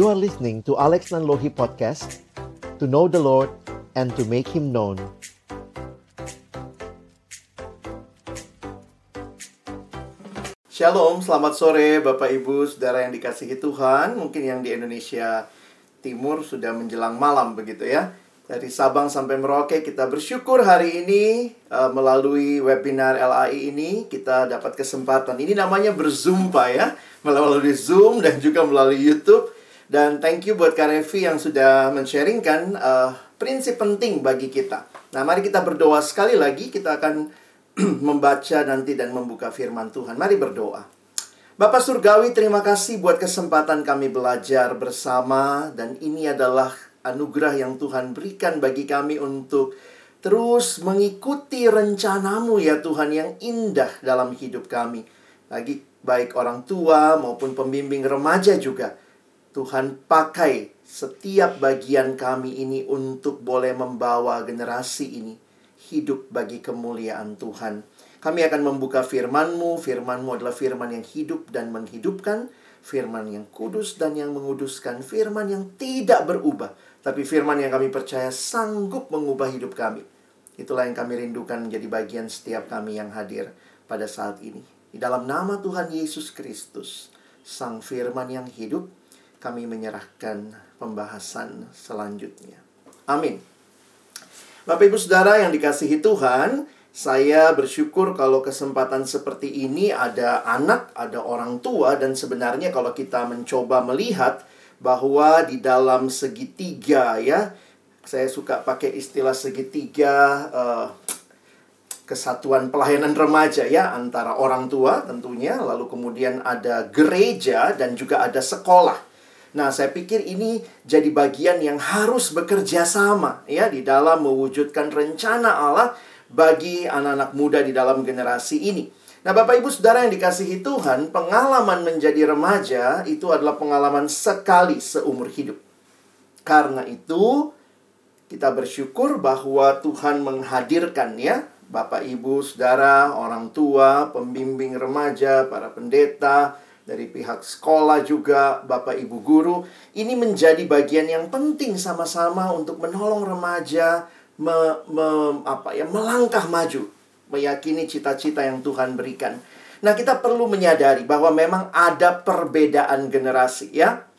You are listening to Alex Nanlohi Podcast To know the Lord and to make Him known Shalom, selamat sore Bapak Ibu, Saudara yang dikasihi Tuhan Mungkin yang di Indonesia Timur sudah menjelang malam begitu ya dari Sabang sampai Merauke kita bersyukur hari ini uh, melalui webinar LAI ini kita dapat kesempatan. Ini namanya berzoom Pak ya, melalui Zoom dan juga melalui YouTube. Dan thank you buat Karevi yang sudah men-sharingkan uh, prinsip penting bagi kita. Nah, mari kita berdoa sekali lagi. Kita akan membaca nanti dan membuka firman Tuhan. Mari berdoa. Bapak Surgawi, terima kasih buat kesempatan kami belajar bersama. Dan ini adalah anugerah yang Tuhan berikan bagi kami untuk terus mengikuti rencanamu ya Tuhan yang indah dalam hidup kami. Bagi baik orang tua maupun pembimbing remaja juga. Tuhan pakai setiap bagian kami ini untuk boleh membawa generasi ini hidup bagi kemuliaan Tuhan. Kami akan membuka firman-Mu. Firman-Mu adalah firman yang hidup dan menghidupkan. Firman yang kudus dan yang menguduskan. Firman yang tidak berubah tapi firman yang kami percaya sanggup mengubah hidup kami. Itulah yang kami rindukan menjadi bagian setiap kami yang hadir pada saat ini. Di dalam nama Tuhan Yesus Kristus, Sang Firman yang hidup, kami menyerahkan pembahasan selanjutnya. Amin. Bapak Ibu Saudara yang dikasihi Tuhan, saya bersyukur kalau kesempatan seperti ini ada anak, ada orang tua, dan sebenarnya kalau kita mencoba melihat bahwa di dalam segitiga ya saya suka pakai istilah segitiga uh, kesatuan pelayanan remaja ya antara orang tua tentunya lalu kemudian ada gereja dan juga ada sekolah. Nah, saya pikir ini jadi bagian yang harus bekerja sama ya di dalam mewujudkan rencana Allah bagi anak-anak muda di dalam generasi ini. Nah, Bapak Ibu Saudara yang dikasihi Tuhan, pengalaman menjadi remaja itu adalah pengalaman sekali seumur hidup. Karena itu, kita bersyukur bahwa Tuhan menghadirkan ya Bapak Ibu, Saudara, orang tua, pembimbing remaja, para pendeta, dari pihak sekolah juga, Bapak Ibu guru, ini menjadi bagian yang penting sama-sama untuk menolong remaja me, me, apa ya, melangkah maju meyakini cita-cita yang Tuhan berikan. Nah, kita perlu menyadari bahwa memang ada perbedaan generasi ya.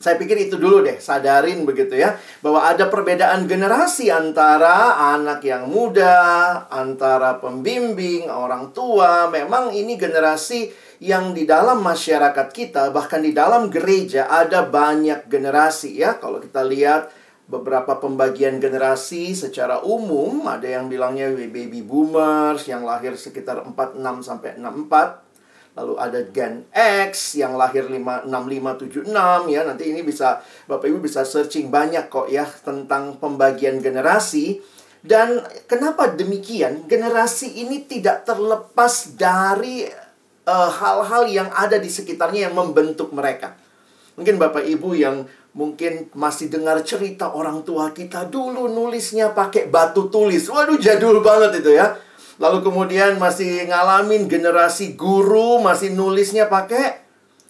Saya pikir itu dulu deh, sadarin begitu ya, bahwa ada perbedaan generasi antara anak yang muda, antara pembimbing, orang tua. Memang ini generasi yang di dalam masyarakat kita, bahkan di dalam gereja ada banyak generasi ya. Kalau kita lihat beberapa pembagian generasi secara umum ada yang bilangnya baby boomers yang lahir sekitar 46 sampai 64 lalu ada Gen X yang lahir 5, 6576 ya. Nanti ini bisa Bapak Ibu bisa searching banyak kok ya tentang pembagian generasi. Dan kenapa demikian? Generasi ini tidak terlepas dari hal-hal uh, yang ada di sekitarnya yang membentuk mereka mungkin Bapak Ibu yang Mungkin masih dengar cerita orang tua kita dulu nulisnya pakai batu tulis. Waduh, jadul banget itu ya. Lalu kemudian masih ngalamin generasi guru masih nulisnya pakai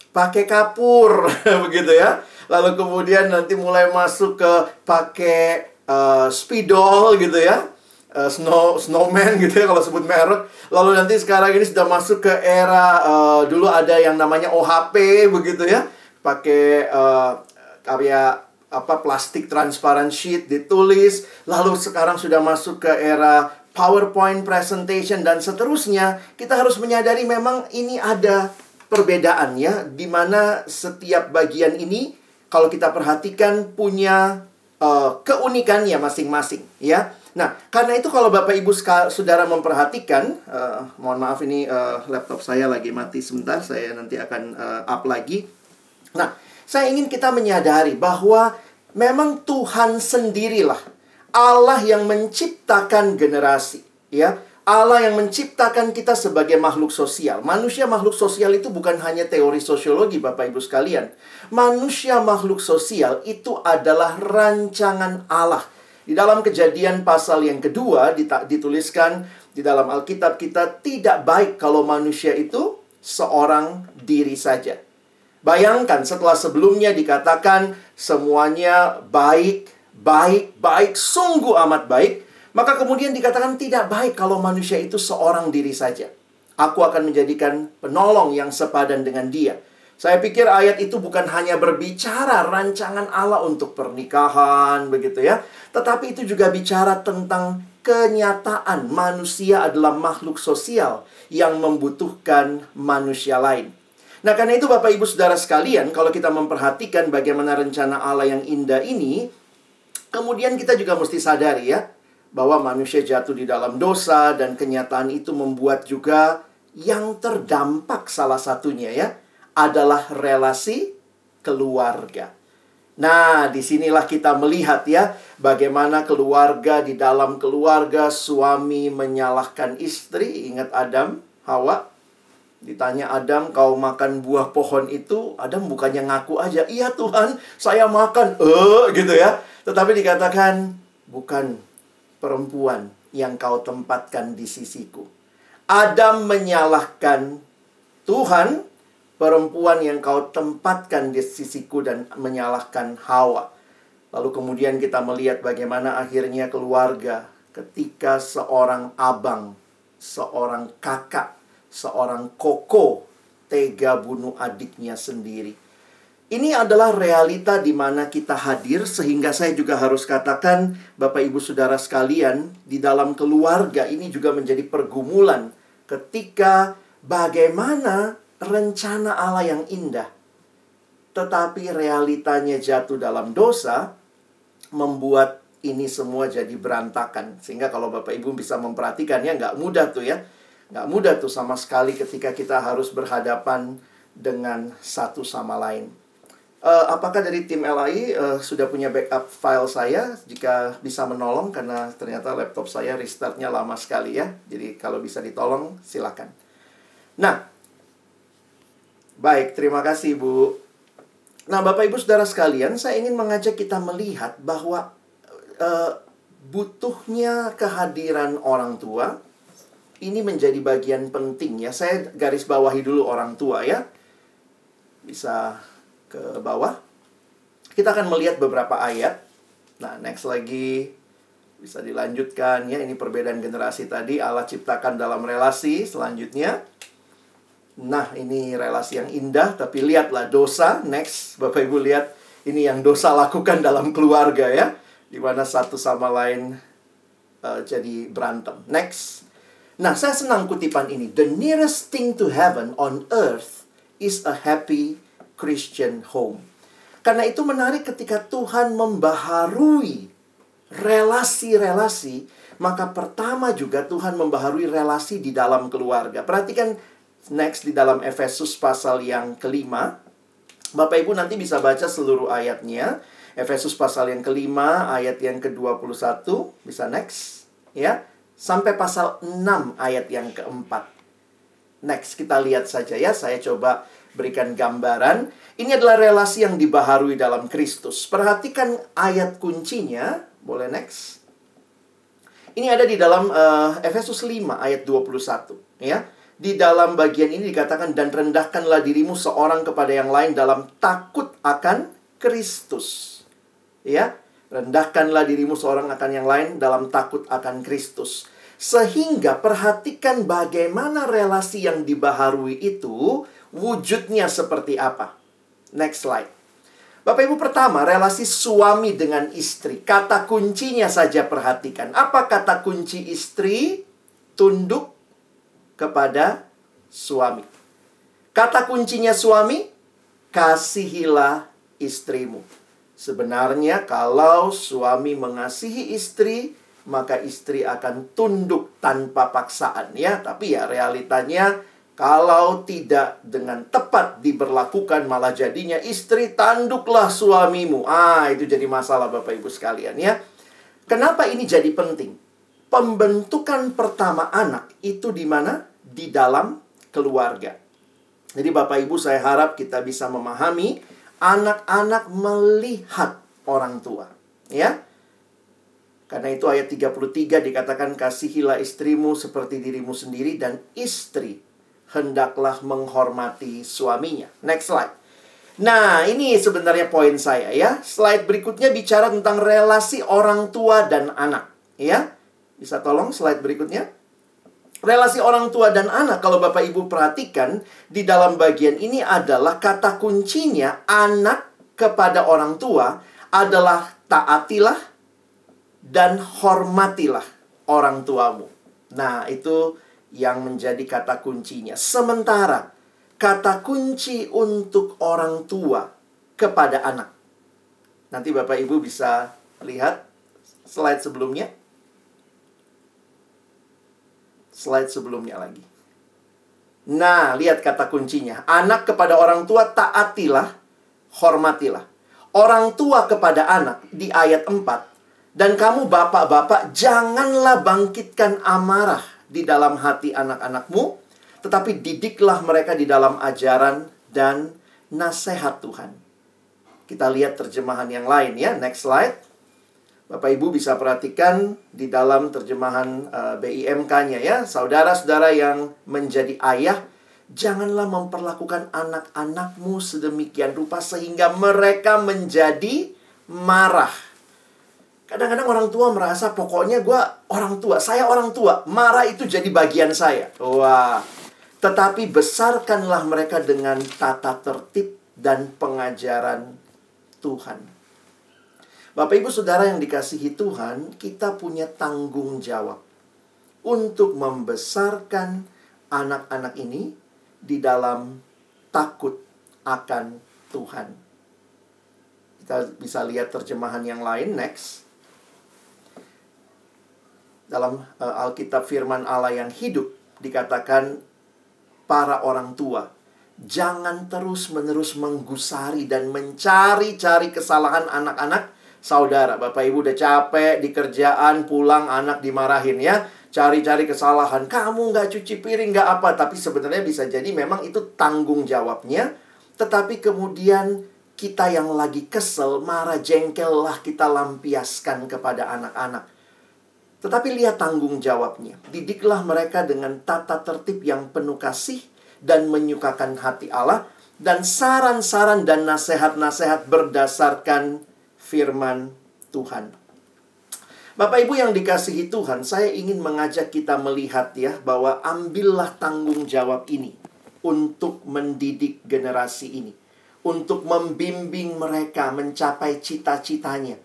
pakai kapur begitu ya. Lalu kemudian nanti mulai masuk ke pakai uh, spidol gitu ya. Uh, snow snowman gitu ya kalau sebut merek. Lalu nanti sekarang ini sudah masuk ke era uh, dulu ada yang namanya OHP begitu ya. Pakai uh, karya apa plastik transparent sheet ditulis lalu sekarang sudah masuk ke era PowerPoint presentation dan seterusnya kita harus menyadari memang ini ada perbedaan ya di mana setiap bagian ini kalau kita perhatikan punya uh, keunikannya masing-masing ya Nah, karena itu kalau Bapak Ibu Saudara memperhatikan, uh, mohon maaf ini uh, laptop saya lagi mati sebentar, saya nanti akan uh, up lagi. Nah, saya ingin kita menyadari bahwa memang Tuhan sendirilah Allah yang menciptakan generasi, ya. Allah yang menciptakan kita sebagai makhluk sosial. Manusia makhluk sosial itu bukan hanya teori sosiologi, Bapak Ibu sekalian. Manusia makhluk sosial itu adalah rancangan Allah. Di dalam kejadian pasal yang kedua dituliskan di dalam Alkitab kita tidak baik kalau manusia itu seorang diri saja. Bayangkan setelah sebelumnya dikatakan semuanya baik, baik, baik, sungguh amat baik. Maka kemudian dikatakan tidak baik kalau manusia itu seorang diri saja. Aku akan menjadikan penolong yang sepadan dengan dia. Saya pikir ayat itu bukan hanya berbicara rancangan Allah untuk pernikahan begitu ya, tetapi itu juga bicara tentang kenyataan manusia adalah makhluk sosial yang membutuhkan manusia lain. Nah, karena itu Bapak Ibu Saudara sekalian, kalau kita memperhatikan bagaimana rencana Allah yang indah ini, kemudian kita juga mesti sadari ya, bahwa manusia jatuh di dalam dosa dan kenyataan itu membuat juga yang terdampak salah satunya ya, adalah relasi keluarga. Nah, di sinilah kita melihat ya, bagaimana keluarga di dalam keluarga suami menyalahkan istri. Ingat Adam, Hawa? Ditanya Adam, kau makan buah pohon itu? Adam bukannya ngaku aja, iya Tuhan, saya makan. Eh, gitu ya. Tetapi dikatakan, bukan perempuan yang kau tempatkan di sisiku. Adam menyalahkan Tuhan perempuan yang kau tempatkan di sisiku dan menyalahkan Hawa. Lalu kemudian kita melihat bagaimana akhirnya keluarga ketika seorang abang, seorang kakak, seorang koko tega bunuh adiknya sendiri. Ini adalah realita di mana kita hadir sehingga saya juga harus katakan Bapak Ibu Saudara sekalian di dalam keluarga ini juga menjadi pergumulan ketika bagaimana rencana Allah yang indah. Tetapi realitanya jatuh dalam dosa membuat ini semua jadi berantakan. Sehingga kalau Bapak Ibu bisa memperhatikannya nggak mudah tuh ya. Nggak mudah tuh sama sekali ketika kita harus berhadapan dengan satu sama lain. Uh, apakah dari tim LAI uh, eh, sudah punya backup file saya jika bisa menolong karena ternyata laptop saya restartnya lama sekali ya. Jadi kalau bisa ditolong silakan. Nah, Baik, terima kasih Bu. Nah, Bapak Ibu Saudara sekalian, saya ingin mengajak kita melihat bahwa uh, butuhnya kehadiran orang tua ini menjadi bagian penting ya. Saya garis bawahi dulu orang tua ya. Bisa ke bawah. Kita akan melihat beberapa ayat. Nah, next lagi bisa dilanjutkan ya. Ini perbedaan generasi tadi Allah ciptakan dalam relasi selanjutnya. Nah, ini relasi yang indah, tapi lihatlah dosa. Next, Bapak Ibu lihat ini yang dosa lakukan dalam keluarga ya, di mana satu sama lain uh, jadi berantem. Next. Nah, saya senang kutipan ini. The nearest thing to heaven on earth is a happy Christian home. Karena itu menarik ketika Tuhan membaharui relasi-relasi, maka pertama juga Tuhan membaharui relasi di dalam keluarga. Perhatikan next di dalam Efesus pasal yang kelima. Bapak Ibu nanti bisa baca seluruh ayatnya. Efesus pasal yang kelima, ayat yang ke-21. Bisa next. Ya. Sampai pasal 6 ayat yang keempat. Next, kita lihat saja ya. Saya coba berikan gambaran. Ini adalah relasi yang dibaharui dalam Kristus. Perhatikan ayat kuncinya. Boleh next? Ini ada di dalam uh, Efesus 5 ayat 21. Ya di dalam bagian ini dikatakan dan rendahkanlah dirimu seorang kepada yang lain dalam takut akan Kristus. Ya, rendahkanlah dirimu seorang akan yang lain dalam takut akan Kristus. Sehingga perhatikan bagaimana relasi yang dibaharui itu wujudnya seperti apa. Next slide. Bapak Ibu pertama, relasi suami dengan istri. Kata kuncinya saja perhatikan. Apa kata kunci istri? Tunduk kepada suami. Kata kuncinya suami, kasihilah istrimu. Sebenarnya kalau suami mengasihi istri, maka istri akan tunduk tanpa paksaan ya. Tapi ya realitanya kalau tidak dengan tepat diberlakukan malah jadinya istri tanduklah suamimu. Ah, itu jadi masalah Bapak Ibu sekalian ya. Kenapa ini jadi penting? Pembentukan pertama anak itu di mana? Di dalam keluarga. Jadi Bapak Ibu saya harap kita bisa memahami anak-anak melihat orang tua, ya. Karena itu ayat 33 dikatakan kasihilah istrimu seperti dirimu sendiri dan istri hendaklah menghormati suaminya. Next slide. Nah, ini sebenarnya poin saya ya. Slide berikutnya bicara tentang relasi orang tua dan anak, ya. Bisa tolong slide berikutnya? Relasi orang tua dan anak, kalau Bapak Ibu perhatikan, di dalam bagian ini adalah kata kuncinya anak kepada orang tua adalah taatilah dan hormatilah orang tuamu. Nah, itu yang menjadi kata kuncinya. Sementara kata kunci untuk orang tua kepada anak. Nanti Bapak Ibu bisa lihat slide sebelumnya. Slide sebelumnya lagi. Nah, lihat kata kuncinya. Anak kepada orang tua taatilah, hormatilah. Orang tua kepada anak di ayat 4. Dan kamu bapak-bapak janganlah bangkitkan amarah di dalam hati anak-anakmu tetapi didiklah mereka di dalam ajaran dan nasihat Tuhan. Kita lihat terjemahan yang lain ya, next slide. Bapak Ibu bisa perhatikan di dalam terjemahan uh, eh, BIMK-nya ya, saudara-saudara yang menjadi ayah, janganlah memperlakukan anak-anakmu sedemikian rupa sehingga mereka menjadi marah. Kadang-kadang orang tua merasa pokoknya gue orang tua, saya orang tua, marah itu jadi bagian saya. Wah, tetapi besarkanlah mereka dengan tata tertib dan pengajaran Tuhan. Bapak Ibu Saudara yang dikasihi Tuhan, kita punya tanggung jawab untuk membesarkan anak-anak ini di dalam takut akan Tuhan. Kita bisa lihat terjemahan yang lain next. Dalam uh, Alkitab firman Allah yang hidup dikatakan para orang tua. Jangan terus-menerus menggusari dan mencari-cari kesalahan anak-anak saudara. Bapak Ibu udah capek di kerjaan, pulang anak dimarahin ya. Cari-cari kesalahan. Kamu nggak cuci piring, nggak apa. Tapi sebenarnya bisa jadi memang itu tanggung jawabnya. Tetapi kemudian kita yang lagi kesel, marah, jengkel lah kita lampiaskan kepada anak-anak. Tetapi lihat tanggung jawabnya. Didiklah mereka dengan tata tertib yang penuh kasih dan menyukakan hati Allah dan saran-saran dan nasihat-nasihat berdasarkan firman Tuhan. Bapak Ibu yang dikasihi Tuhan, saya ingin mengajak kita melihat ya bahwa ambillah tanggung jawab ini untuk mendidik generasi ini, untuk membimbing mereka mencapai cita-citanya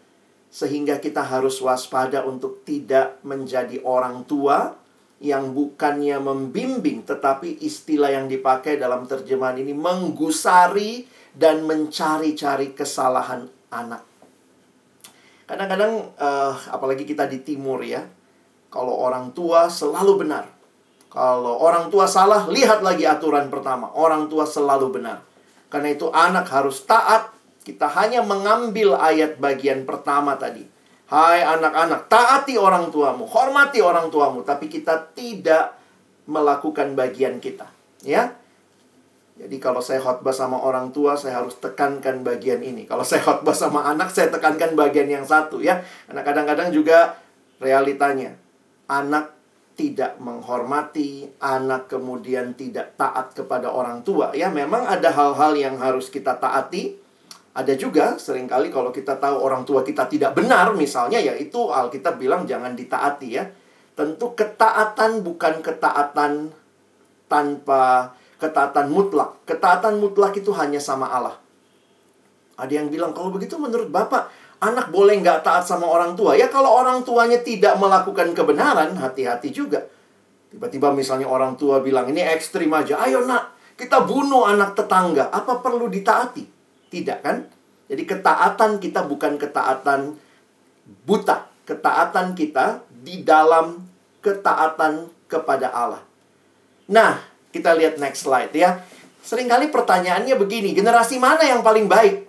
sehingga kita harus waspada untuk tidak menjadi orang tua yang bukannya membimbing tetapi istilah yang dipakai dalam terjemahan ini menggusari dan mencari-cari kesalahan anak. Kadang-kadang uh, apalagi kita di timur ya. Kalau orang tua selalu benar. Kalau orang tua salah, lihat lagi aturan pertama. Orang tua selalu benar. Karena itu anak harus taat kita hanya mengambil ayat bagian pertama tadi. Hai anak-anak, taati orang tuamu, hormati orang tuamu, tapi kita tidak melakukan bagian kita, ya. Jadi kalau saya khotbah sama orang tua, saya harus tekankan bagian ini. Kalau saya khotbah sama anak, saya tekankan bagian yang satu ya. Karena kadang-kadang juga realitanya anak tidak menghormati, anak kemudian tidak taat kepada orang tua. Ya, memang ada hal-hal yang harus kita taati, ada juga sering kali kalau kita tahu orang tua kita tidak benar misalnya ya itu Alkitab bilang jangan ditaati ya. Tentu ketaatan bukan ketaatan tanpa ketaatan mutlak. Ketaatan mutlak itu hanya sama Allah. Ada yang bilang kalau begitu menurut Bapak anak boleh nggak taat sama orang tua? Ya kalau orang tuanya tidak melakukan kebenaran hati-hati juga. Tiba-tiba misalnya orang tua bilang ini ekstrim aja. Ayo nak kita bunuh anak tetangga. Apa perlu ditaati? Tidak kan? Jadi ketaatan kita bukan ketaatan buta. Ketaatan kita di dalam ketaatan kepada Allah. Nah, kita lihat next slide ya. Seringkali pertanyaannya begini, generasi mana yang paling baik?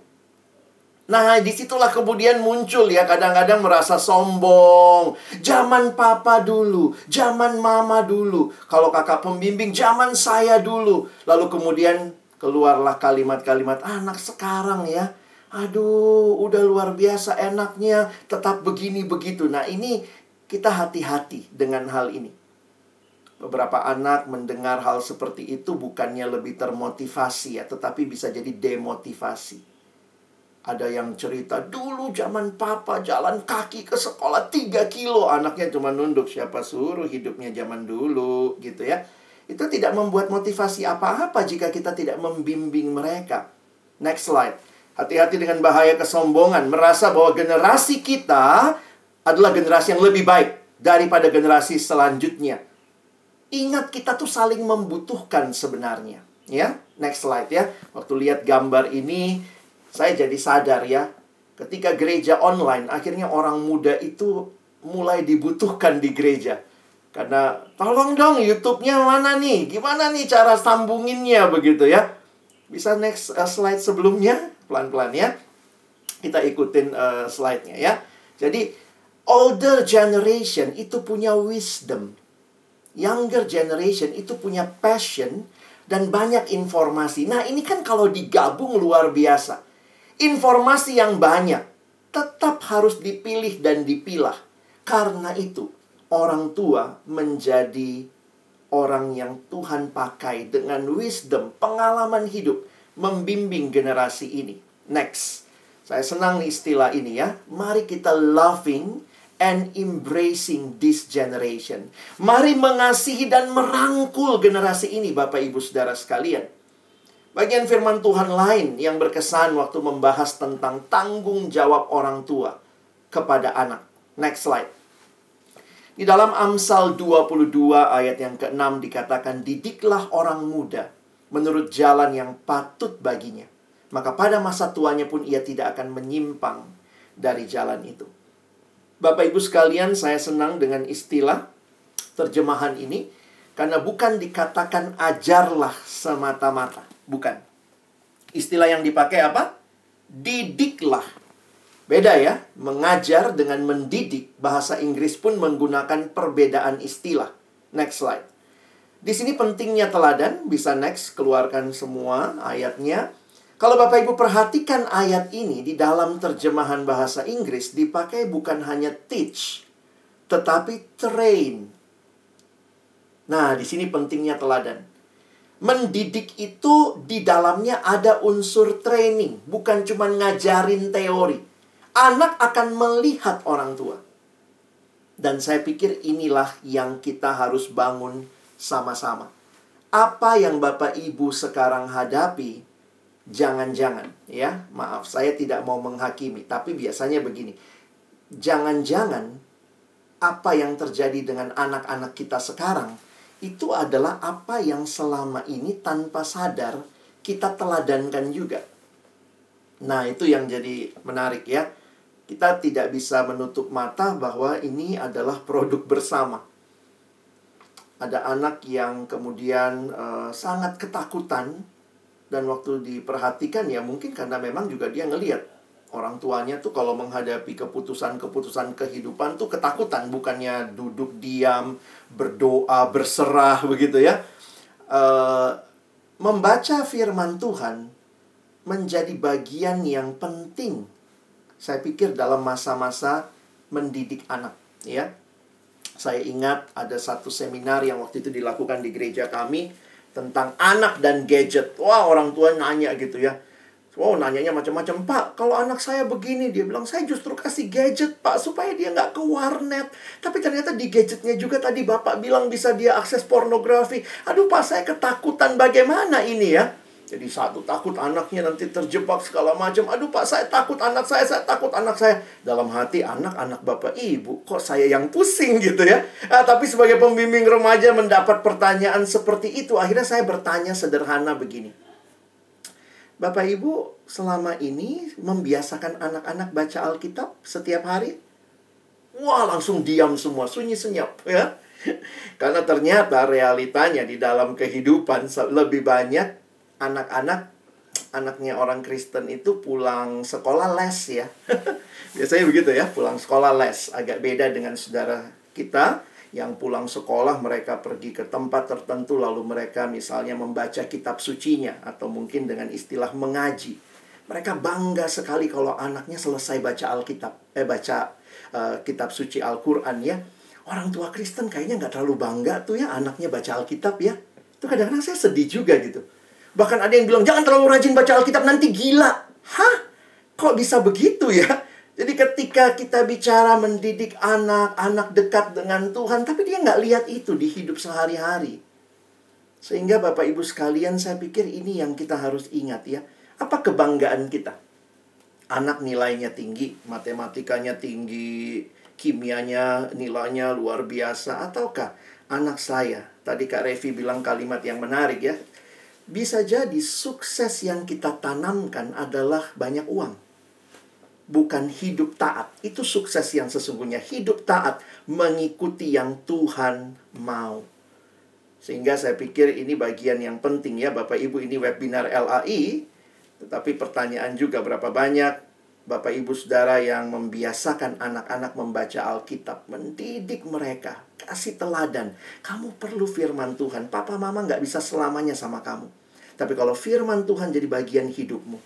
Nah, di situlah kemudian muncul ya, kadang-kadang merasa sombong. Zaman papa dulu, zaman mama dulu. Kalau kakak pembimbing, zaman saya dulu. Lalu kemudian keluarlah kalimat-kalimat anak sekarang ya. Aduh, udah luar biasa enaknya, tetap begini begitu. Nah, ini kita hati-hati dengan hal ini. Beberapa anak mendengar hal seperti itu bukannya lebih termotivasi ya, tetapi bisa jadi demotivasi. Ada yang cerita, dulu zaman papa jalan kaki ke sekolah 3 kilo. Anaknya cuma nunduk, siapa suruh hidupnya zaman dulu gitu ya. Itu tidak membuat motivasi apa-apa jika kita tidak membimbing mereka. Next slide. Hati-hati dengan bahaya kesombongan. Merasa bahwa generasi kita adalah generasi yang lebih baik daripada generasi selanjutnya. Ingat kita tuh saling membutuhkan sebenarnya. Ya, next slide ya. Waktu lihat gambar ini, saya jadi sadar ya. Ketika gereja online, akhirnya orang muda itu mulai dibutuhkan di gereja. Karena tolong dong YouTube-nya mana nih? Gimana nih cara sambunginnya begitu ya? Bisa next uh, slide sebelumnya pelan-pelan ya. Kita ikutin uh, slide-nya ya. Jadi older generation itu punya wisdom younger generation itu punya passion dan banyak informasi. Nah, ini kan kalau digabung luar biasa. Informasi yang banyak tetap harus dipilih dan dipilah. Karena itu, orang tua menjadi orang yang Tuhan pakai dengan wisdom, pengalaman hidup, membimbing generasi ini. Next. Saya senang istilah ini ya. Mari kita loving and embracing this generation. Mari mengasihi dan merangkul generasi ini, Bapak Ibu Saudara sekalian. Bagian firman Tuhan lain yang berkesan waktu membahas tentang tanggung jawab orang tua kepada anak. Next slide. Di dalam Amsal 22 ayat yang ke-6 dikatakan, Didiklah orang muda menurut jalan yang patut baginya. Maka pada masa tuanya pun ia tidak akan menyimpang dari jalan itu. Bapak Ibu sekalian, saya senang dengan istilah terjemahan ini karena bukan dikatakan ajarlah semata-mata, bukan. Istilah yang dipakai apa? Didiklah. Beda ya, mengajar dengan mendidik. Bahasa Inggris pun menggunakan perbedaan istilah. Next slide. Di sini pentingnya teladan, bisa next keluarkan semua ayatnya. Kalau Bapak Ibu perhatikan ayat ini di dalam terjemahan bahasa Inggris dipakai bukan hanya teach, tetapi train. Nah, di sini pentingnya teladan. Mendidik itu di dalamnya ada unsur training, bukan cuma ngajarin teori. Anak akan melihat orang tua. Dan saya pikir inilah yang kita harus bangun sama-sama. Apa yang Bapak Ibu sekarang hadapi jangan-jangan ya. Maaf saya tidak mau menghakimi tapi biasanya begini. Jangan-jangan apa yang terjadi dengan anak-anak kita sekarang itu adalah apa yang selama ini tanpa sadar kita teladankan juga. Nah itu yang jadi menarik ya. Kita tidak bisa menutup mata bahwa ini adalah produk bersama. Ada anak yang kemudian uh, sangat ketakutan dan waktu diperhatikan ya mungkin karena memang juga dia ngelihat orang tuanya tuh kalau menghadapi keputusan-keputusan kehidupan tuh ketakutan bukannya duduk diam berdoa berserah begitu ya. Uh, membaca firman Tuhan menjadi bagian yang penting saya pikir dalam masa-masa mendidik anak ya. Saya ingat ada satu seminar yang waktu itu dilakukan di gereja kami tentang anak dan gadget. Wah, orang tua nanya gitu ya. Wow, nanyanya macam-macam. Pak, kalau anak saya begini, dia bilang, saya justru kasih gadget, Pak, supaya dia nggak ke warnet. Tapi ternyata di gadgetnya juga tadi Bapak bilang bisa dia akses pornografi. Aduh, Pak, saya ketakutan bagaimana ini ya. Jadi satu takut anaknya nanti terjebak segala macam. Aduh pak saya takut anak saya, saya takut anak saya. Dalam hati anak-anak bapak ibu, kok saya yang pusing gitu ya. Nah, tapi sebagai pembimbing remaja mendapat pertanyaan seperti itu. Akhirnya saya bertanya sederhana begini. Bapak ibu selama ini membiasakan anak-anak baca Alkitab setiap hari? Wah langsung diam semua, sunyi senyap ya. Karena ternyata realitanya di dalam kehidupan lebih banyak anak-anak anaknya orang Kristen itu pulang sekolah les ya. Biasanya begitu ya, pulang sekolah les. Agak beda dengan saudara kita yang pulang sekolah mereka pergi ke tempat tertentu lalu mereka misalnya membaca kitab sucinya atau mungkin dengan istilah mengaji. Mereka bangga sekali kalau anaknya selesai baca Alkitab, eh baca uh, kitab suci Al-Qur'an ya. orang tua Kristen kayaknya nggak terlalu bangga tuh ya anaknya baca Alkitab ya. Itu kadang-kadang saya sedih juga gitu. Bahkan ada yang bilang, jangan terlalu rajin baca Alkitab, nanti gila. Hah? Kok bisa begitu ya? Jadi ketika kita bicara mendidik anak, anak dekat dengan Tuhan, tapi dia nggak lihat itu di hidup sehari-hari. Sehingga Bapak Ibu sekalian, saya pikir ini yang kita harus ingat ya. Apa kebanggaan kita? Anak nilainya tinggi, matematikanya tinggi, kimianya nilainya luar biasa, ataukah anak saya. Tadi Kak Revi bilang kalimat yang menarik ya. Bisa jadi sukses yang kita tanamkan adalah banyak uang. Bukan hidup taat. Itu sukses yang sesungguhnya. Hidup taat mengikuti yang Tuhan mau. Sehingga saya pikir ini bagian yang penting ya Bapak Ibu ini webinar LAI. Tetapi pertanyaan juga berapa banyak Bapak Ibu Saudara yang membiasakan anak-anak membaca Alkitab, mendidik mereka, kasih teladan. Kamu perlu firman Tuhan. Papa mama nggak bisa selamanya sama kamu. Tapi kalau firman Tuhan jadi bagian hidupmu,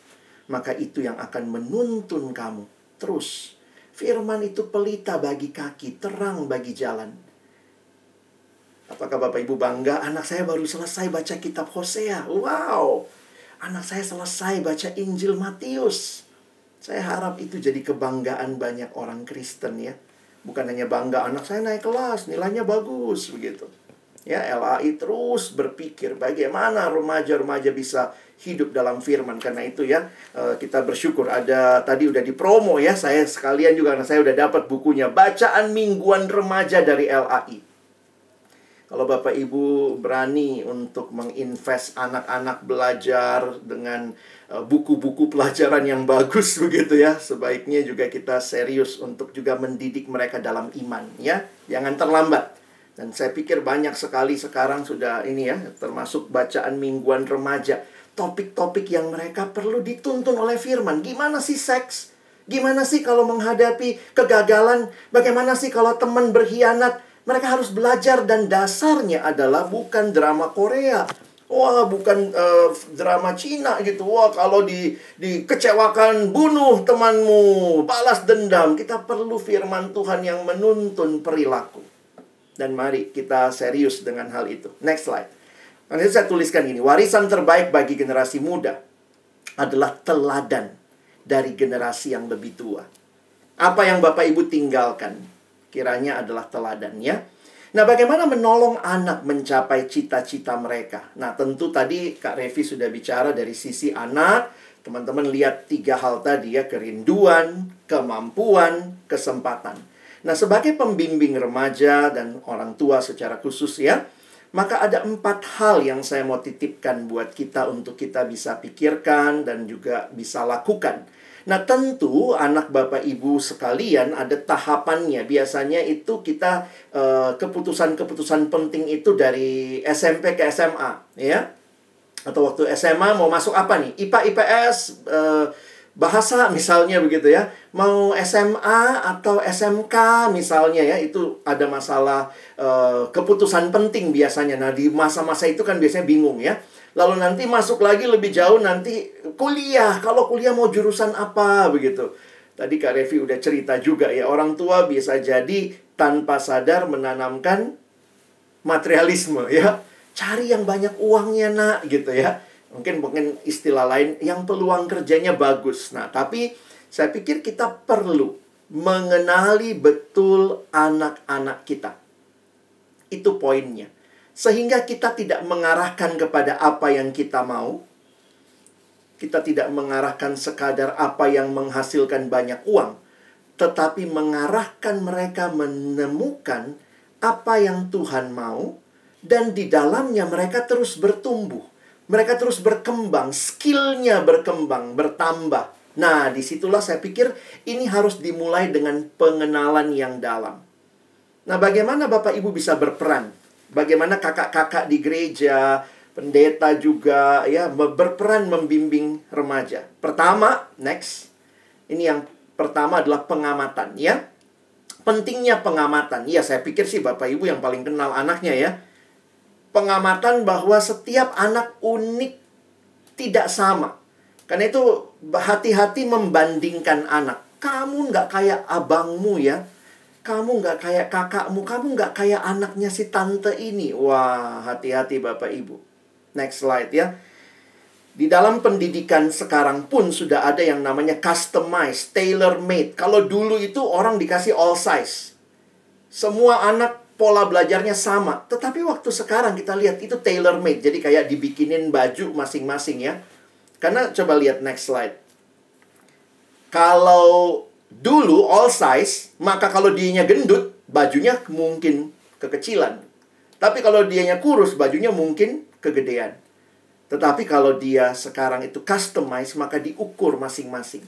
maka itu yang akan menuntun kamu. Terus, firman itu pelita bagi kaki, terang bagi jalan. Apakah Bapak Ibu bangga? Anak saya baru selesai baca kitab Hosea. Wow! Anak saya selesai baca Injil Matius. Saya harap itu jadi kebanggaan banyak orang Kristen ya. Bukan hanya bangga anak saya naik kelas, nilainya bagus begitu. Ya, LAI terus berpikir bagaimana remaja-remaja bisa hidup dalam firman. Karena itu ya, eh, kita bersyukur ada tadi udah dipromo ya. Saya sekalian juga karena saya udah dapat bukunya Bacaan Mingguan Remaja dari LAI. Kalau Bapak Ibu berani untuk menginvest anak-anak belajar dengan Eh, buku-buku pelajaran yang bagus begitu ya. Sebaiknya juga kita serius untuk juga mendidik mereka dalam iman ya. Jangan terlambat. Dan saya pikir banyak sekali sekarang sudah ini ya, termasuk bacaan mingguan remaja. Topik-topik yang mereka perlu dituntun oleh firman. Gimana sih seks? Gimana sih kalau menghadapi kegagalan? Bagaimana sih kalau teman berkhianat? Mereka harus belajar dan dasarnya adalah bukan drama Korea, Wah, bukan uh, drama Cina gitu. Wah, kalau di dikecewakan bunuh temanmu, balas dendam. Kita perlu firman Tuhan yang menuntun perilaku. Dan mari kita serius dengan hal itu. Next slide. Nanti saya tuliskan ini, warisan terbaik bagi generasi muda adalah teladan dari generasi yang lebih tua. Apa yang Bapak Ibu tinggalkan kiranya adalah teladan ya. Nah, bagaimana menolong anak mencapai cita-cita mereka? Nah, tentu tadi Kak Revi sudah bicara dari sisi anak. Teman-teman lihat tiga hal tadi ya, kerinduan, kemampuan, kesempatan. Nah, sebagai pembimbing remaja dan orang tua secara khusus ya, maka ada empat hal yang saya mau titipkan buat kita untuk kita bisa pikirkan dan juga bisa lakukan Nah, tentu anak Bapak Ibu sekalian ada tahapannya. Biasanya itu kita keputusan keputusan-keputusan penting itu dari SMP ke SMA, ya. Atau waktu SMA mau masuk apa nih? IPA, IPS, uh, bahasa misalnya begitu ya. Mau SMA atau SMK misalnya ya, itu ada masalah uh, keputusan penting biasanya. Nah, di masa-masa itu kan biasanya bingung ya Lalu nanti masuk lagi lebih jauh nanti kuliah. Kalau kuliah mau jurusan apa begitu. Tadi Kak Revi udah cerita juga ya. Orang tua bisa jadi tanpa sadar menanamkan materialisme ya. Cari yang banyak uangnya nak gitu ya. Mungkin mungkin istilah lain yang peluang kerjanya bagus. Nah, tapi saya pikir kita perlu mengenali betul anak-anak kita. Itu poinnya sehingga kita tidak mengarahkan kepada apa yang kita mau. Kita tidak mengarahkan sekadar apa yang menghasilkan banyak uang, tetapi mengarahkan mereka menemukan apa yang Tuhan mau, dan di dalamnya mereka terus bertumbuh. Mereka terus berkembang, skillnya berkembang, bertambah. Nah, di situlah saya pikir ini harus dimulai dengan pengenalan yang dalam. Nah, bagaimana Bapak Ibu bisa berperan? Bagaimana kakak-kakak di gereja, pendeta juga ya berperan membimbing remaja. Pertama, next. Ini yang pertama adalah pengamatan ya. Pentingnya pengamatan. Ya, saya pikir sih Bapak Ibu yang paling kenal anaknya ya. Pengamatan bahwa setiap anak unik tidak sama. Karena itu hati-hati membandingkan anak. Kamu nggak kayak abangmu ya Kamu nggak kayak kakakmu, kamu nggak kayak anaknya si tante ini. Wah, hati-hati Bapak Ibu. Next slide ya. Di dalam pendidikan sekarang pun sudah ada yang namanya customized, tailor made. Kalau dulu itu orang dikasih all size. Semua anak pola belajarnya sama. Tetapi waktu sekarang kita lihat itu tailor made. Jadi kayak dibikinin baju masing-masing ya. Karena coba lihat next slide. Kalau dulu all size, maka kalau dianya gendut, bajunya mungkin kekecilan. Tapi kalau dianya kurus, bajunya mungkin kegedean. Tetapi kalau dia sekarang itu customize, maka diukur masing-masing.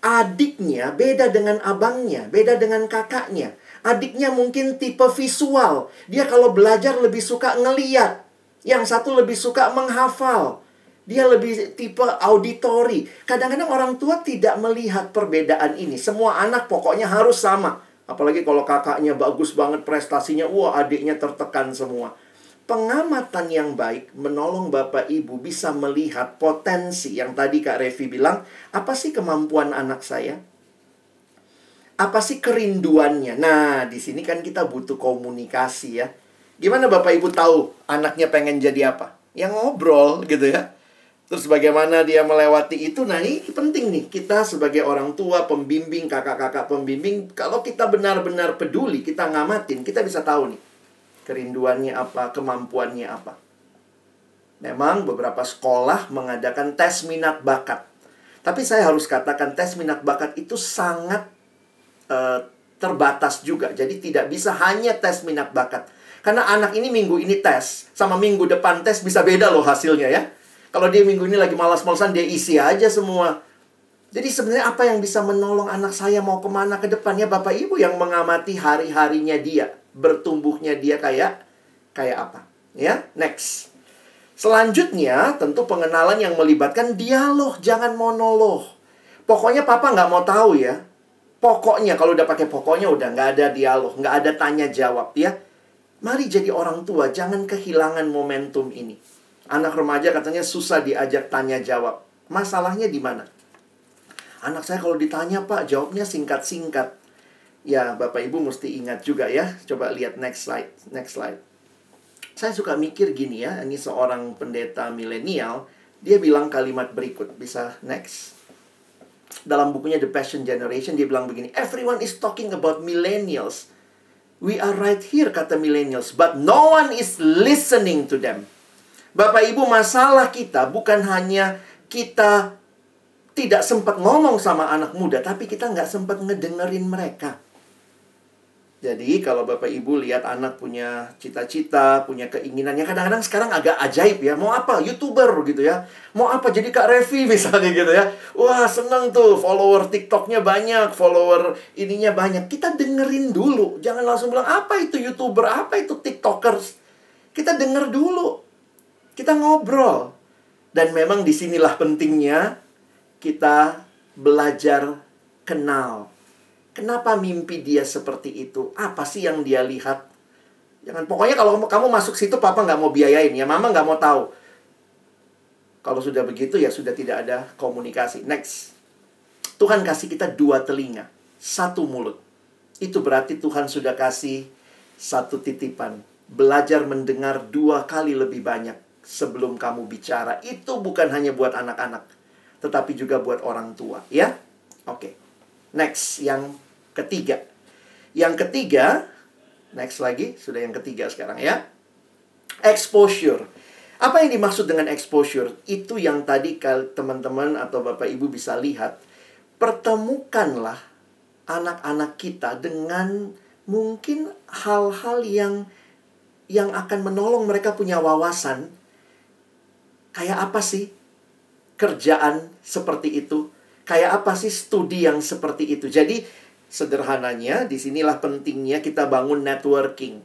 Adiknya beda dengan abangnya, beda dengan kakaknya. Adiknya mungkin tipe visual. Dia kalau belajar lebih suka ngeliat. Yang satu lebih suka menghafal. Dia lebih tipe auditori. Kadang-kadang orang tua tidak melihat perbedaan ini. Semua anak pokoknya harus sama. Apalagi kalau kakaknya bagus banget prestasinya, wah adiknya tertekan semua pengamatan yang baik menolong Bapak Ibu bisa melihat potensi yang tadi Kak Revi bilang, apa sih kemampuan anak saya? Apa sih kerinduannya? Nah, di sini kan kita butuh komunikasi ya. Gimana Bapak Ibu tahu anaknya pengen jadi apa? Yang ngobrol gitu ya. Terus bagaimana dia melewati itu? Nah, ini penting nih. Kita sebagai orang tua, pembimbing, kakak-kakak pembimbing, kalau kita benar-benar peduli, kita ngamatin, kita bisa tahu nih kerinduannya apa, kemampuannya apa. Memang beberapa sekolah mengadakan tes minat bakat. Tapi saya harus katakan tes minat bakat itu sangat uh, terbatas juga. Jadi tidak bisa hanya tes minat bakat. Karena anak ini minggu ini tes, sama minggu depan tes bisa beda loh hasilnya ya. Kalau dia minggu ini lagi malas-malasan, dia isi aja semua. Jadi sebenarnya apa yang bisa menolong anak saya mau ke mana ke depannya Bapak Ibu yang mengamati hari-harinya dia bertumbuhnya dia kayak kayak apa. Ya, next. Selanjutnya, tentu pengenalan yang melibatkan dialog, jangan monolog. Pokoknya papa nggak mau tahu ya. Pokoknya, kalau udah pakai pokoknya udah nggak ada dialog, nggak ada tanya jawab ya. Mari jadi orang tua, jangan kehilangan momentum ini. Anak remaja katanya susah diajak tanya jawab. Masalahnya di mana? Anak saya kalau ditanya, Pak, jawabnya singkat-singkat ya Bapak Ibu mesti ingat juga ya. Coba lihat next slide, next slide. Saya suka mikir gini ya, ini seorang pendeta milenial, dia bilang kalimat berikut, bisa next. Dalam bukunya The Passion Generation dia bilang begini, everyone is talking about millennials. We are right here kata millennials, but no one is listening to them. Bapak Ibu, masalah kita bukan hanya kita tidak sempat ngomong sama anak muda, tapi kita nggak sempat ngedengerin mereka. Jadi kalau Bapak Ibu lihat anak punya cita-cita, punya keinginannya kadang-kadang sekarang agak ajaib ya. Mau apa? YouTuber gitu ya. Mau apa? Jadi Kak Revi misalnya gitu ya. Wah seneng tuh follower TikToknya banyak, follower ininya banyak. Kita dengerin dulu. Jangan langsung bilang apa itu YouTuber, apa itu TikTokers. Kita denger dulu. Kita ngobrol. Dan memang di sinilah pentingnya kita belajar kenal Kenapa mimpi dia seperti itu? Apa sih yang dia lihat? Jangan pokoknya kalau kamu masuk situ papa nggak mau biayain ya, mama nggak mau tahu. Kalau sudah begitu ya sudah tidak ada komunikasi. Next. Tuhan kasih kita dua telinga, satu mulut. Itu berarti Tuhan sudah kasih satu titipan. Belajar mendengar dua kali lebih banyak sebelum kamu bicara. Itu bukan hanya buat anak-anak, tetapi juga buat orang tua, ya. Oke. Okay. Next, yang ketiga. Yang ketiga, next lagi, sudah yang ketiga sekarang ya. Exposure. Apa yang dimaksud dengan exposure? Itu yang tadi teman-teman atau Bapak Ibu bisa lihat. Pertemukanlah anak-anak kita dengan mungkin hal-hal yang yang akan menolong mereka punya wawasan. Kayak apa sih kerjaan seperti itu? Kayak apa sih studi yang seperti itu? Jadi sederhananya di sinilah pentingnya kita bangun networking.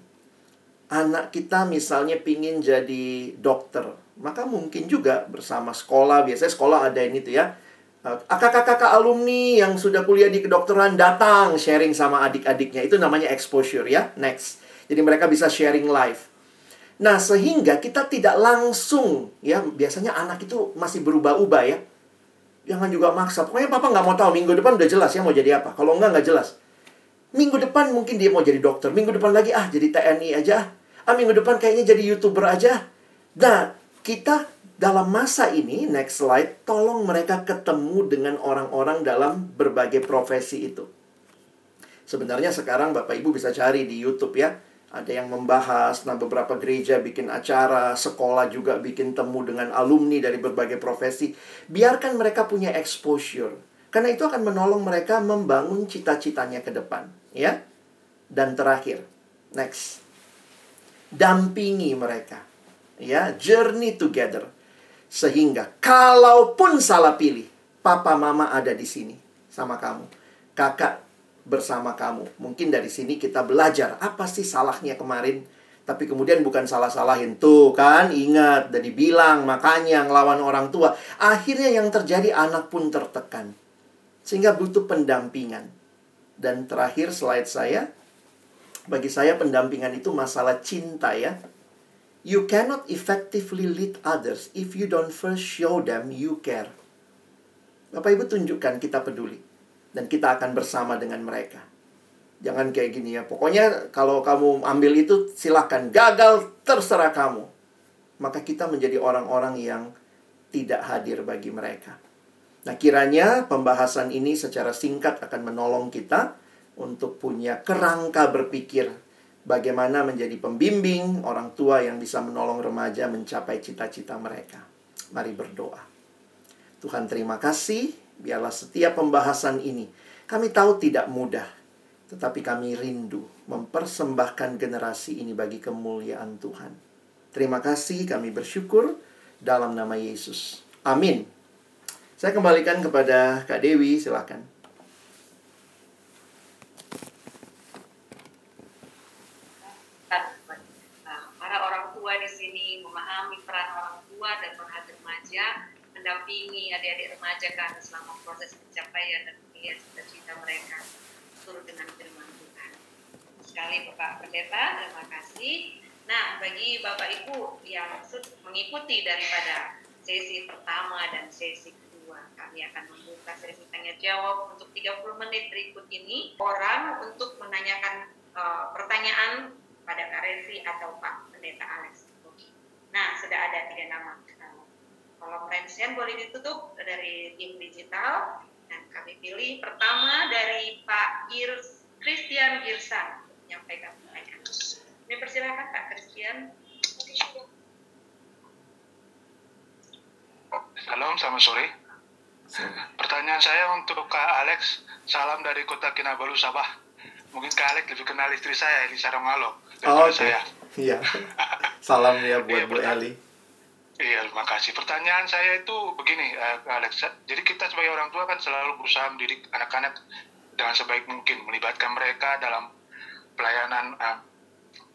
Anak kita misalnya pingin jadi dokter, maka mungkin juga bersama sekolah, biasanya sekolah ada ini tuh ya. Kakak-kakak alumni yang sudah kuliah di kedokteran datang sharing sama adik-adiknya. Itu namanya exposure ya. Next. Jadi mereka bisa sharing live. Nah, sehingga kita tidak langsung ya, biasanya anak itu masih berubah-ubah ya Jangan juga maksa. Pokoknya papa nggak mau tahu minggu depan udah jelas ya mau jadi apa. Kalau enggak nggak jelas. Minggu depan mungkin dia mau jadi dokter. Minggu depan lagi ah jadi TNI aja. Ah minggu depan kayaknya jadi YouTuber aja. Nah, kita dalam masa ini, next slide, tolong mereka ketemu dengan orang-orang dalam berbagai profesi itu. Sebenarnya sekarang Bapak Ibu bisa cari di YouTube ya ada yang membahas, nah beberapa gereja bikin acara, sekolah juga bikin temu dengan alumni dari berbagai profesi. Biarkan mereka punya exposure. Karena itu akan menolong mereka membangun cita-citanya ke depan, ya. Dan terakhir, next. Dampingi mereka. Ya, journey together. Sehingga kalaupun salah pilih, papa mama ada di sini sama kamu. Kakak bersama kamu. Mungkin dari sini kita belajar apa sih salahnya kemarin. Tapi kemudian bukan salah-salahin. Tuh kan, ingat, dan dibilang makanya ngelawan orang tua. Akhirnya yang terjadi anak pun tertekan. Sehingga butuh pendampingan. Dan terakhir slide saya. Bagi saya pendampingan itu masalah cinta ya. You cannot effectively lead others if you don't first show them you care. Bapak Ibu tunjukkan kita peduli dan kita akan bersama dengan mereka. Jangan kayak gini ya. Pokoknya kalau kamu ambil itu silahkan. Gagal terserah kamu. Maka kita menjadi orang-orang yang tidak hadir bagi mereka. Nah kiranya pembahasan ini secara singkat akan menolong kita untuk punya kerangka berpikir bagaimana menjadi pembimbing orang tua yang bisa menolong remaja mencapai cita-cita mereka. Mari berdoa. Tuhan terima kasih Biarlah setiap pembahasan ini kami tahu tidak mudah, tetapi kami rindu mempersembahkan generasi ini bagi kemuliaan Tuhan. Terima kasih, kami bersyukur dalam nama Yesus. Amin. Saya kembalikan kepada Kak Dewi, silakan. Para orang tua di sini memahami peran orang tua dan peran remaja mendampingi adik-adik remaja kan selama proses pencapaian dan melihat cita-cita mereka turut dengan firman Tuhan. Sekali Bapak Pendeta, terima kasih. Nah, bagi Bapak Ibu yang mengikuti daripada sesi pertama dan sesi kedua, kami akan membuka sesi tanya jawab untuk 30 menit berikut ini. Orang untuk menanyakan uh, pertanyaan pada Kak Revi atau Pak Pendeta Alex. Nah, sudah ada tiga nama kalau Rensian boleh ditutup dari tim digital dan kami pilih pertama dari Pak Girs Christian Girsan menyampaikan pertanyaan. Ini persilakan Pak Christian. Salam, selamat sore. Pertanyaan saya untuk Kak Alex. Salam dari kota Kinabalu, Sabah. Mungkin Kak Alex lebih kenal istri saya, Elisa Rongalo. Oh, oke. Okay. Iya. Salam ya buat iya, Bu Eli. Iya, terima kasih. Pertanyaan saya itu begini, uh, Alex. Jadi kita sebagai orang tua kan selalu berusaha mendidik anak-anak dengan sebaik mungkin, melibatkan mereka dalam pelayanan uh,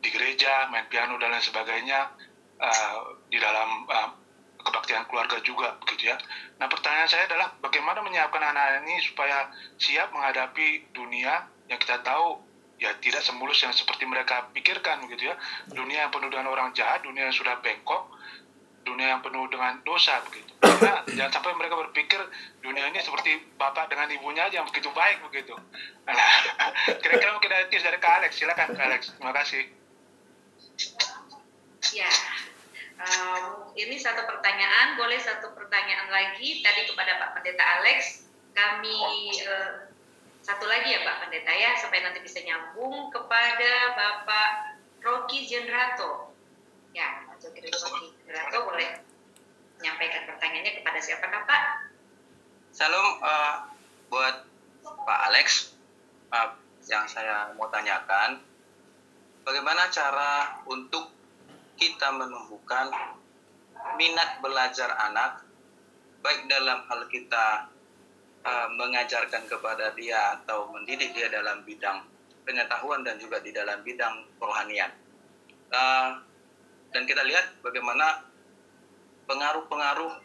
di gereja, main piano dan lain sebagainya, uh, di dalam uh, kebaktian keluarga juga, begitu ya. Nah, pertanyaan saya adalah bagaimana menyiapkan anak ini supaya siap menghadapi dunia yang kita tahu ya tidak semulus yang seperti mereka pikirkan, begitu ya. Dunia yang penuh dengan orang jahat, dunia yang sudah bengkok, dunia yang penuh dengan dosa begitu. Karena jangan sampai mereka berpikir dunia ini seperti bapak dengan ibunya aja yang begitu baik begitu. Nah, kira-kira mungkin ada tips dari Kak Alex. Silakan Kak Alex. Terima kasih. Ya, um, ini satu pertanyaan. Boleh satu pertanyaan lagi tadi kepada Pak Pendeta Alex. Kami uh, satu lagi ya Pak Pendeta ya, supaya nanti bisa nyambung kepada Bapak Rocky Jenrato. Ya, Pak Rocky Berato boleh menyampaikan pertanyaannya kepada siapa Pak? Salam uh, buat Pak Alex. Uh, yang saya mau tanyakan, bagaimana cara untuk kita menumbuhkan minat belajar anak, baik dalam hal kita uh, mengajarkan kepada dia atau mendidik dia dalam bidang pengetahuan dan juga di dalam bidang kerohanian. Uh, dan kita lihat bagaimana pengaruh-pengaruh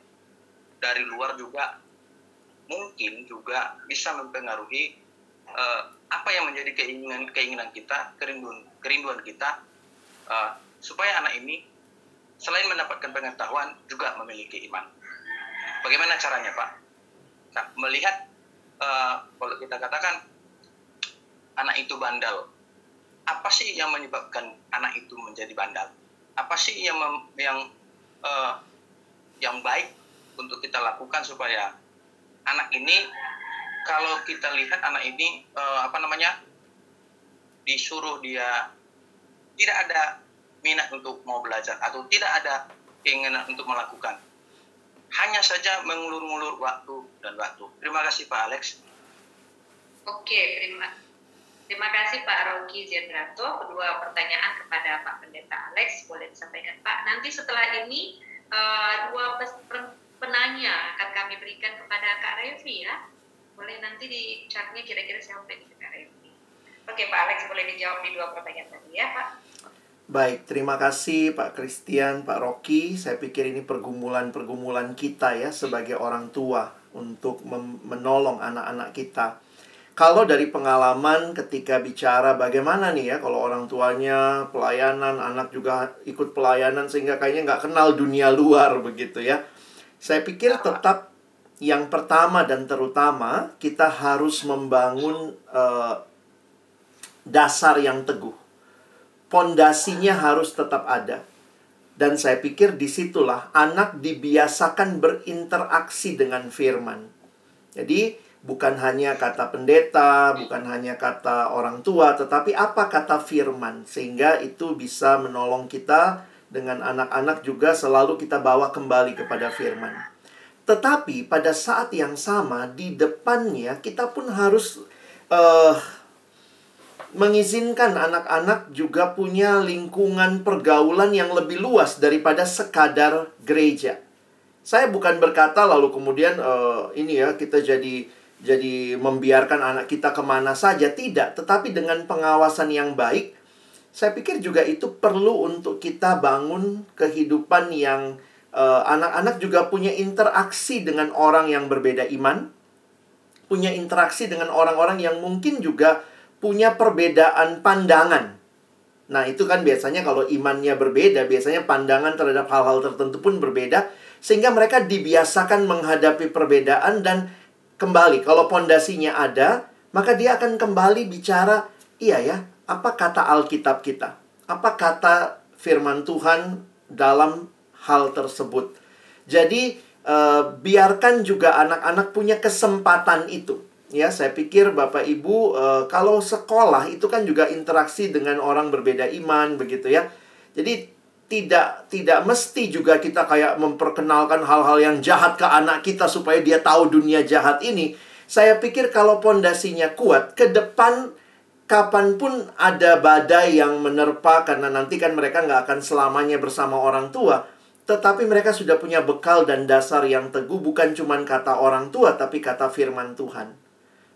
dari luar juga mungkin juga bisa mempengaruhi uh, apa yang menjadi keinginan keinginan kita kerinduan kerinduan kita uh, supaya anak ini selain mendapatkan pengetahuan juga memiliki iman bagaimana caranya pak nah, melihat uh, kalau kita katakan anak itu bandel. Apa sih yang menyebabkan anak itu menjadi bandel? Apa sih yang yang uh, yang baik untuk kita lakukan supaya anak ini kalau kita lihat anak ini uh, apa namanya disuruh dia tidak ada minat untuk mau belajar atau tidak ada keinginan untuk melakukan hanya saja mengulur-ngulur waktu dan waktu. Terima kasih Pak Alex. Oke, terima terima kasih Pak Rocky Jendrato. Kedua pertanyaan kepada Pak Pendeta Alex boleh disampaikan Pak. Nanti setelah ini uh, dua penanya akan kami berikan kepada Kak Revi ya. Boleh nanti di chatnya kira-kira sampai di Kak Revi. Oke Pak Alex boleh dijawab di dua pertanyaan tadi ya Pak. Baik, terima kasih Pak Christian, Pak Rocky. Saya pikir ini pergumulan-pergumulan kita ya sebagai orang tua untuk menolong anak-anak kita. Kalau dari pengalaman ketika bicara bagaimana nih ya kalau orang tuanya pelayanan, anak juga ikut pelayanan sehingga kayaknya nggak kenal dunia luar begitu ya. Saya pikir tetap yang pertama dan terutama kita harus membangun uh, dasar yang teguh pondasinya harus tetap ada. Dan saya pikir di situlah anak dibiasakan berinteraksi dengan firman. Jadi bukan hanya kata pendeta, bukan hanya kata orang tua, tetapi apa kata firman. Sehingga itu bisa menolong kita dengan anak-anak juga selalu kita bawa kembali kepada firman. Tetapi pada saat yang sama di depannya kita pun harus uh, mengizinkan anak-anak juga punya lingkungan pergaulan yang lebih luas daripada sekadar gereja. Saya bukan berkata lalu kemudian uh, ini ya kita jadi jadi membiarkan anak kita ke mana saja tidak, tetapi dengan pengawasan yang baik, saya pikir juga itu perlu untuk kita bangun kehidupan yang eh, anak-anak uh, juga punya interaksi dengan orang yang berbeda iman, punya interaksi dengan orang-orang yang mungkin juga punya perbedaan pandangan. Nah, itu kan biasanya kalau imannya berbeda, biasanya pandangan terhadap hal-hal tertentu pun berbeda, sehingga mereka dibiasakan menghadapi perbedaan dan kembali. Kalau pondasinya ada, maka dia akan kembali bicara, iya ya, apa kata Alkitab kita? Apa kata firman Tuhan dalam hal tersebut? Jadi, eh, biarkan juga anak-anak punya kesempatan itu ya saya pikir Bapak Ibu uh, kalau sekolah itu kan juga interaksi dengan orang berbeda iman begitu ya. Jadi tidak tidak mesti juga kita kayak memperkenalkan hal-hal yang jahat ke anak kita supaya dia tahu dunia jahat ini. Saya pikir kalau pondasinya kuat, ke depan kapan pun ada badai yang menerpa karena nanti kan mereka nggak akan selamanya bersama orang tua. Tetapi mereka sudah punya bekal dan dasar yang teguh bukan cuma kata orang tua tapi kata firman Tuhan.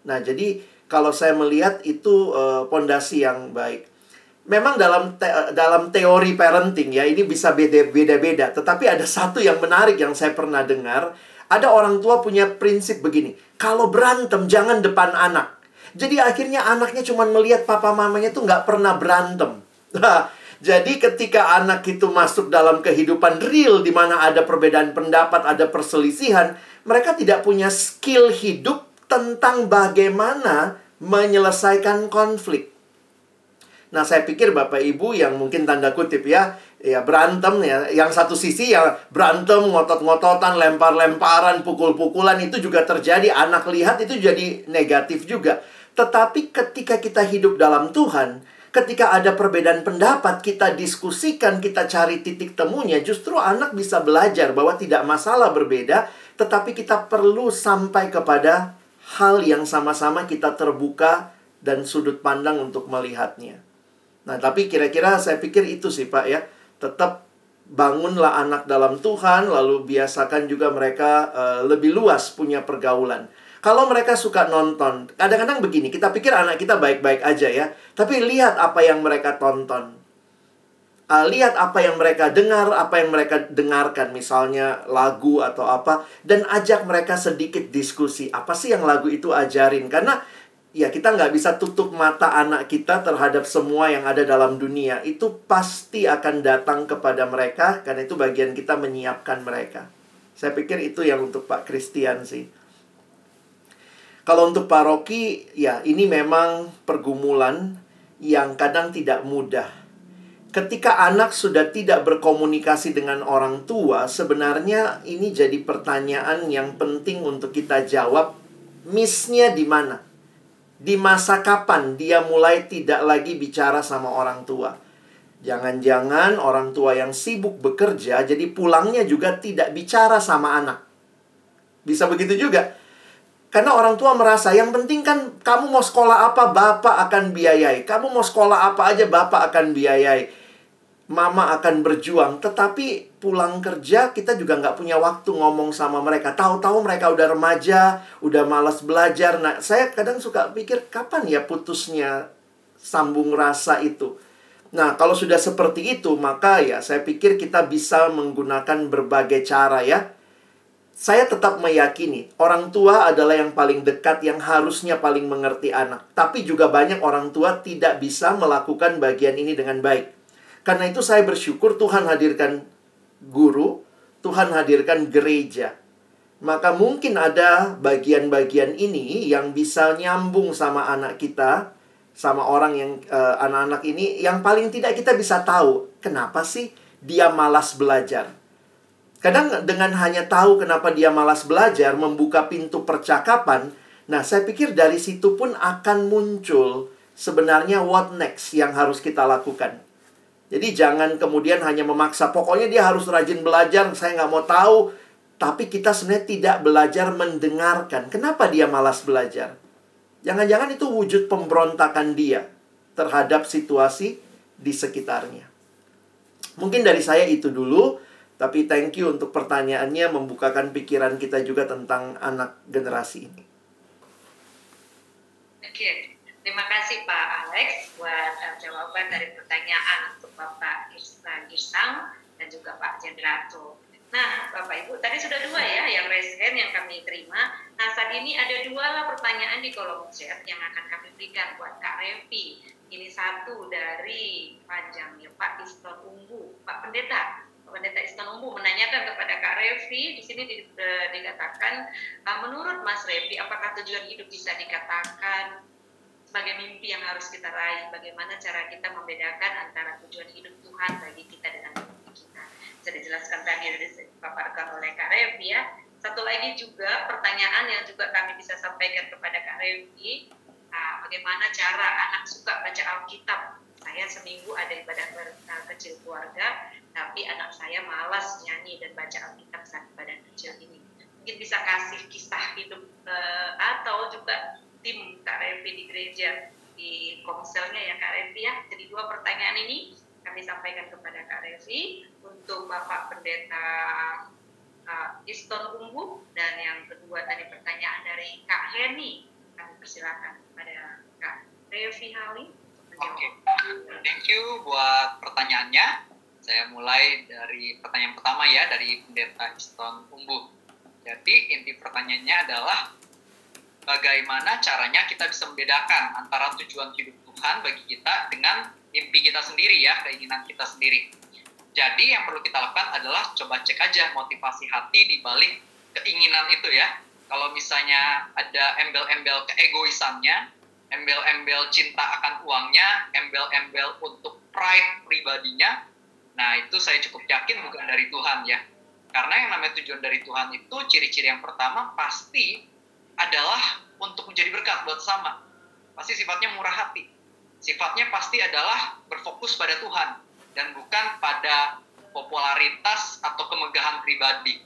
Nah, jadi kalau saya melihat itu eh, pondasi uh, yang baik. Memang dalam te dalam teori parenting ya ini bisa beda-beda, tetapi ada satu yang menarik yang saya pernah dengar, ada orang tua punya prinsip begini, kalau berantem jangan depan anak. Jadi akhirnya anaknya cuma melihat papa mamanya tuh nggak pernah berantem. Nah, jadi ketika anak itu masuk dalam kehidupan real di mana ada perbedaan pendapat, ada perselisihan, mereka tidak punya skill hidup tentang bagaimana menyelesaikan konflik. Nah, saya pikir Bapak Ibu yang mungkin tanda kutip ya, ya berantem ya, yang satu sisi ya berantem, ngotot-ngototan, lempar-lemparan, pukul-pukulan itu juga terjadi. Anak lihat itu jadi negatif juga. Tetapi ketika kita hidup dalam Tuhan, ketika ada perbedaan pendapat, kita diskusikan, kita cari titik temunya, justru anak bisa belajar bahwa tidak masalah berbeda, tetapi kita perlu sampai kepada hal yang sama-sama kita terbuka dan sudut pandang untuk melihatnya. Nah, tapi kira-kira saya pikir itu sih, Pak ya. Tetap bangunlah anak dalam Tuhan, lalu biasakan juga mereka uh, lebih luas punya pergaulan. Kalau mereka suka nonton, kadang-kadang begini, kita pikir anak kita baik-baik aja ya, tapi lihat apa yang mereka tonton uh, lihat apa yang mereka dengar, apa yang mereka dengarkan, misalnya lagu atau apa, dan ajak mereka sedikit diskusi. Apa sih yang lagu itu ajarin? Karena ya kita nggak bisa tutup mata anak kita terhadap semua yang ada dalam dunia. Itu pasti akan datang kepada mereka, karena itu bagian kita menyiapkan mereka. Saya pikir itu yang untuk Pak Christian sih. Kalau untuk paroki, ya ini memang pergumulan yang kadang tidak mudah. Ketika anak sudah tidak berkomunikasi dengan orang tua, sebenarnya ini jadi pertanyaan yang penting untuk kita jawab. Missnya di mana? Di masa kapan dia mulai tidak lagi bicara sama orang tua? Jangan-jangan orang tua yang sibuk bekerja, jadi pulangnya juga tidak bicara sama anak. Bisa begitu juga. Karena orang tua merasa yang penting kan kamu mau sekolah apa, bapak akan biayai. Kamu mau sekolah apa aja, bapak akan biayai. Mama akan berjuang, tetapi pulang kerja kita juga nggak punya waktu ngomong sama mereka. Tahu-tahu mereka udah remaja, udah malas belajar. Nah, saya kadang suka pikir kapan ya putusnya sambung rasa itu. Nah, kalau sudah seperti itu, maka ya saya pikir kita bisa menggunakan berbagai cara ya. Saya tetap meyakini orang tua adalah yang paling dekat yang harusnya paling mengerti anak. Tapi juga banyak orang tua tidak bisa melakukan bagian ini dengan baik. Karena itu saya bersyukur Tuhan hadirkan guru, Tuhan hadirkan gereja. Maka mungkin ada bagian-bagian ini yang bisa nyambung sama anak kita sama orang yang uh, anak-anak ini yang paling tidak kita bisa tahu kenapa sih dia malas belajar. Kadang dengan hanya tahu kenapa dia malas belajar membuka pintu percakapan, nah saya pikir dari situ pun akan muncul sebenarnya what next yang harus kita lakukan. Jadi jangan kemudian hanya memaksa, pokoknya dia harus rajin belajar, saya nggak mau tahu. Tapi kita sebenarnya tidak belajar mendengarkan. Kenapa dia malas belajar? Jangan-jangan itu wujud pemberontakan dia terhadap situasi di sekitarnya. Mungkin dari saya itu dulu, tapi thank you untuk pertanyaannya membukakan pikiran kita juga tentang anak generasi ini. Oke, terima kasih Pak Alex buat uh, jawaban dari pertanyaan untuk Bapak Girsang dan juga Pak Jendrato. Nah, Bapak Ibu, tadi sudah dua ya yang raise yang kami terima. Nah, saat ini ada dua lah pertanyaan di kolom chat yang akan kami berikan buat Kak Revi. Ini satu dari panjangnya Pak Iston Umbu, Pak Pendeta. Pak Pendeta Iston Umbu menanyakan kepada Kak Revi, di sini di, dikatakan, uh, menurut Mas Revi, apakah tujuan hidup bisa dikatakan sebagai mimpi yang harus kita raih? Bagaimana cara kita membedakan antara tujuan hidup Tuhan bagi kita dengan bisa dijelaskan tadi dari dipaparkan oleh Kak Revi ya. Satu lagi juga pertanyaan yang juga kami bisa sampaikan kepada Kak Revi, nah, bagaimana cara anak suka baca Alkitab. Saya seminggu ada ibadah uh, kecil keluarga, tapi anak saya malas nyanyi dan baca Alkitab saat ibadah kecil ini. Mungkin bisa kasih kisah hidup uh, atau juga tim Kak Revi di gereja di komselnya ya Kak Revi ya. Jadi dua pertanyaan ini kami sampaikan kepada Kak Revi untuk Bapak Pendeta uh, Iston Umbu dan yang kedua tadi pertanyaan dari Kak Heni kami persilakan kepada Kak Revi Hali Oke, okay. thank you buat pertanyaannya. Saya mulai dari pertanyaan pertama ya dari Pendeta Iston Umbu. Jadi inti pertanyaannya adalah bagaimana caranya kita bisa membedakan antara tujuan hidup Tuhan bagi kita dengan mimpi kita sendiri ya, keinginan kita sendiri. Jadi yang perlu kita lakukan adalah coba cek aja motivasi hati di balik keinginan itu ya. Kalau misalnya ada embel-embel keegoisannya, embel-embel cinta akan uangnya, embel-embel untuk pride pribadinya, nah itu saya cukup yakin bukan dari Tuhan ya. Karena yang namanya tujuan dari Tuhan itu ciri-ciri yang pertama pasti adalah untuk menjadi berkat buat sama. Pasti sifatnya murah hati sifatnya pasti adalah berfokus pada Tuhan dan bukan pada popularitas atau kemegahan pribadi.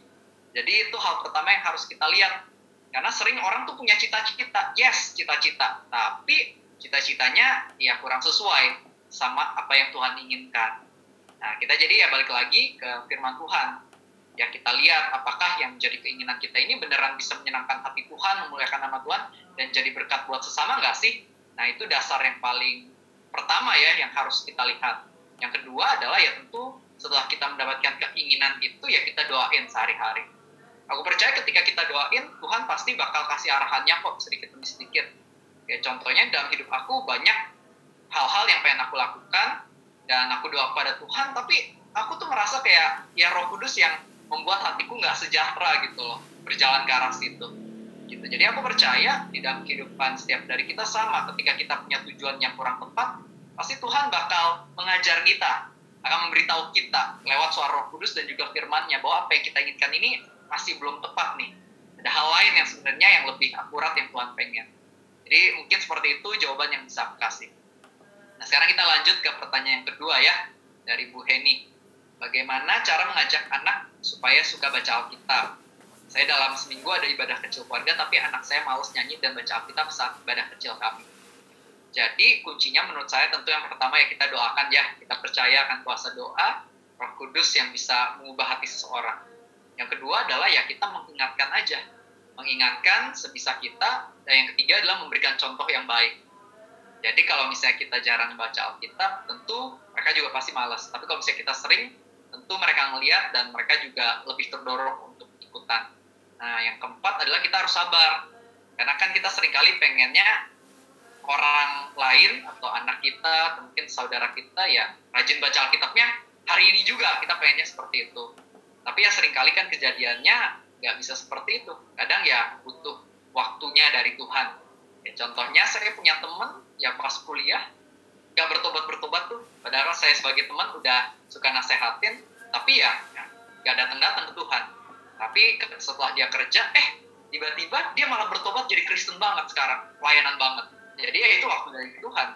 Jadi itu hal pertama yang harus kita lihat. Karena sering orang tuh punya cita-cita, yes cita-cita, tapi cita-citanya ya kurang sesuai sama apa yang Tuhan inginkan. Nah kita jadi ya balik lagi ke firman Tuhan. Ya kita lihat apakah yang menjadi keinginan kita ini beneran bisa menyenangkan hati Tuhan, memuliakan nama Tuhan, dan jadi berkat buat sesama nggak sih? Nah, itu dasar yang paling pertama ya yang harus kita lihat. Yang kedua adalah ya tentu setelah kita mendapatkan keinginan itu ya kita doain sehari-hari. Aku percaya ketika kita doain, Tuhan pasti bakal kasih arahannya kok sedikit demi sedikit. Ya contohnya dalam hidup aku banyak hal-hal yang pengen aku lakukan dan aku doa pada Tuhan, tapi aku tuh merasa kayak ya Roh Kudus yang membuat hatiku nggak sejahtera gitu loh berjalan ke arah situ gitu jadi aku percaya di dalam kehidupan setiap dari kita sama ketika kita punya tujuan yang kurang tepat pasti Tuhan bakal mengajar kita akan memberitahu kita lewat suara Roh Kudus dan juga firman-Nya bahwa apa yang kita inginkan ini masih belum tepat nih. Ada hal lain yang sebenarnya yang lebih akurat yang Tuhan pengen. Jadi mungkin seperti itu jawaban yang bisa aku kasih. Nah sekarang kita lanjut ke pertanyaan yang kedua ya dari Bu Heni. Bagaimana cara mengajak anak supaya suka baca Alkitab? Saya dalam seminggu ada ibadah kecil keluarga, tapi anak saya males nyanyi dan baca Alkitab saat ibadah kecil kami jadi kuncinya menurut saya tentu yang pertama ya kita doakan ya, kita percaya akan kuasa doa, Roh Kudus yang bisa mengubah hati seseorang. Yang kedua adalah ya kita mengingatkan aja, mengingatkan sebisa kita, dan yang ketiga adalah memberikan contoh yang baik. Jadi kalau misalnya kita jarang baca Alkitab, tentu mereka juga pasti malas. Tapi kalau misalnya kita sering, tentu mereka ngeliat dan mereka juga lebih terdorong untuk ikutan. Nah, yang keempat adalah kita harus sabar. Karena kan kita sering kali pengennya orang lain atau anak kita atau mungkin saudara kita ya rajin baca Alkitabnya hari ini juga kita pengennya seperti itu tapi ya sering kali kan kejadiannya nggak bisa seperti itu kadang ya butuh waktunya dari Tuhan ya, contohnya saya punya teman ya pas kuliah nggak bertobat bertobat tuh. Padahal saya sebagai teman udah suka nasehatin tapi ya nggak datang datang ke Tuhan. Tapi setelah dia kerja eh tiba-tiba dia malah bertobat jadi Kristen banget sekarang pelayanan banget. Jadi ya itu waktu dari Tuhan.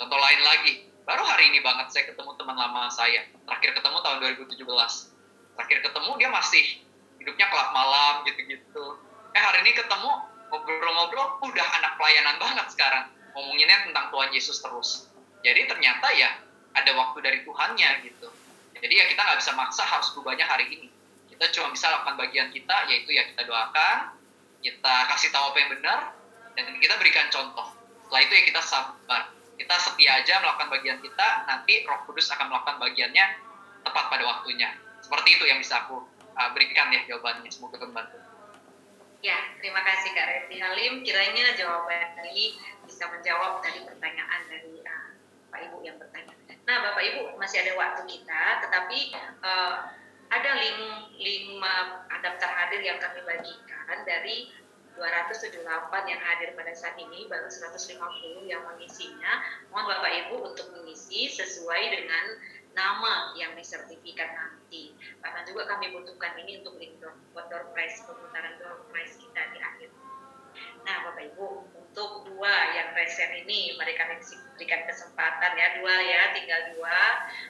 Contoh lain lagi baru hari ini banget saya ketemu teman lama saya. Terakhir ketemu tahun 2017 terakhir ketemu dia masih hidupnya kelab malam gitu-gitu. Eh hari ini ketemu ngobrol-ngobrol udah anak pelayanan banget sekarang. Ngomonginnya tentang Tuhan Yesus terus jadi ternyata ya ada waktu dari Tuhannya gitu jadi ya kita nggak bisa maksa harus berubahnya hari ini kita cuma bisa lakukan bagian kita yaitu ya kita doakan kita kasih tahu apa yang benar dan kita berikan contoh setelah itu ya kita sabar. Kita setia aja melakukan bagian kita, nanti Roh Kudus akan melakukan bagiannya tepat pada waktunya. Seperti itu yang bisa aku uh, berikan ya jawabannya. Semoga membantu. Ya, terima kasih Kak Reti Halim. Kiranya jawaban tadi bisa menjawab dari pertanyaan dari uh, Pak Ibu yang bertanya. Nah, Bapak Ibu masih ada waktu kita, tetapi uh, ada link lima daftar hadir yang kami bagikan dari 278 yang hadir pada saat ini baru 150 yang mengisinya. Mohon Bapak Ibu untuk mengisi sesuai dengan nama yang disertifikat nanti. Bahkan juga kami butuhkan ini untuk link door, door prize, pemutaran door prize kita di akhir. Nah Bapak Ibu, untuk dua yang resen ini mereka berikan kesempatan ya, dua ya, tinggal dua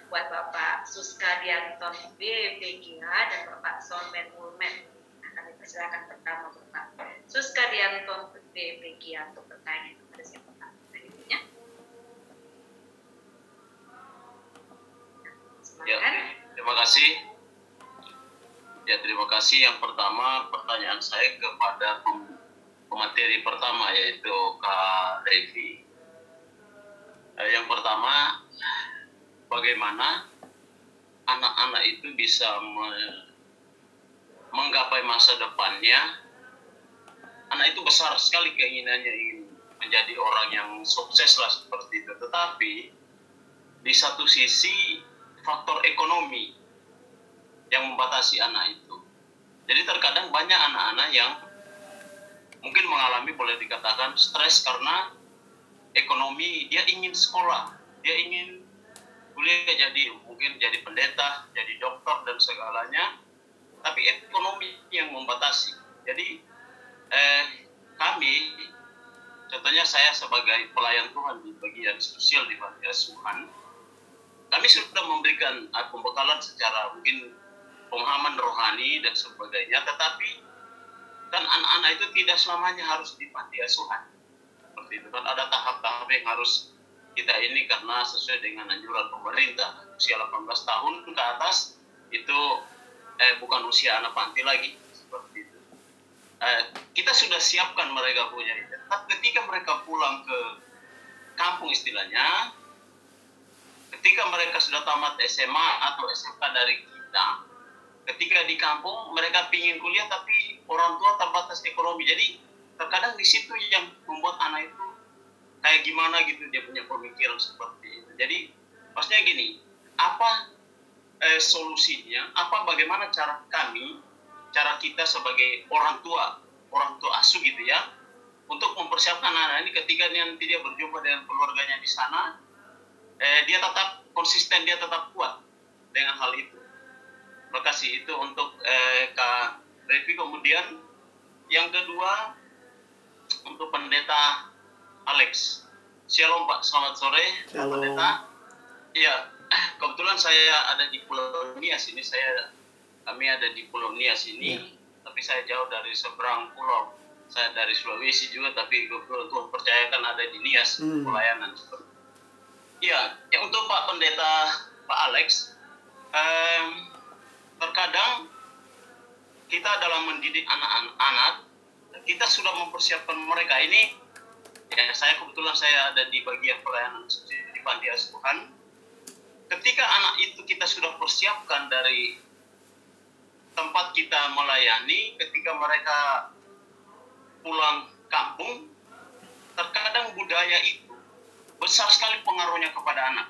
buat Bapak Suska Dianton B. Begia dan Bapak Sonmen Mulmen. Nah, kami persilakan pertama Bapak. Suska Dianto BPG untuk bertanya kepada siapa. Ya, terima kasih. Ya, terima kasih. Yang pertama, pertanyaan saya kepada pemateri pertama, yaitu Kak Revi. Eh, yang pertama, bagaimana anak-anak itu bisa menggapai masa depannya anak itu besar sekali keinginannya ingin menjadi orang yang sukses lah seperti itu. Tetapi di satu sisi faktor ekonomi yang membatasi anak itu. Jadi terkadang banyak anak-anak yang mungkin mengalami boleh dikatakan stres karena ekonomi dia ingin sekolah, dia ingin kuliah jadi mungkin jadi pendeta, jadi dokter dan segalanya, tapi ekonomi yang membatasi. Jadi eh, kami, contohnya saya sebagai pelayan Tuhan di bagian sosial di Panti Asuhan, kami sudah memberikan uh, pembekalan secara mungkin pemahaman rohani dan sebagainya, tetapi kan anak-anak itu tidak selamanya harus di panti asuhan. Seperti itu kan ada tahap-tahap yang harus kita ini karena sesuai dengan anjuran pemerintah usia 18 tahun ke atas itu eh, bukan usia anak panti lagi Eh, kita sudah siapkan mereka punya itu. Ketika mereka pulang ke kampung istilahnya, ketika mereka sudah tamat SMA atau SMK dari kita, ketika di kampung mereka ingin kuliah tapi orang tua terbatas ekonomi. Jadi terkadang di situ yang membuat anak itu kayak gimana gitu dia punya pemikiran seperti itu. Jadi maksudnya gini, apa eh, solusinya? Apa bagaimana cara kami cara kita sebagai orang tua, orang tua asuh gitu ya untuk mempersiapkan anak ini ketika nanti dia berjumpa dengan keluarganya di sana eh, dia tetap konsisten dia tetap kuat dengan hal itu terima kasih itu untuk eh, Kak Revi kemudian yang kedua untuk pendeta Alex Shalom Pak selamat sore Shalom. pendeta Iya, kebetulan saya ada di Pulau Nias ini. Saya kami ada di Pulau Nias ini, Iya. tapi saya jauh dari seberang pulau. Saya dari Sulawesi juga, tapi kebetulan Tuhan percayakan ada di Nias Hmm. pelayanan. Iya, ya untuk Pak Pendeta Pak Alex, em, terkadang kita dalam mendidik anak-anak, kita sudah mempersiapkan mereka ini. Ya, saya kebetulan saya ada di bagian pelayanan di panti asuhan ketika anak itu kita sudah persiapkan dari tempat kita melayani, ketika mereka pulang kampung, terkadang budaya itu besar sekali pengaruhnya kepada anak.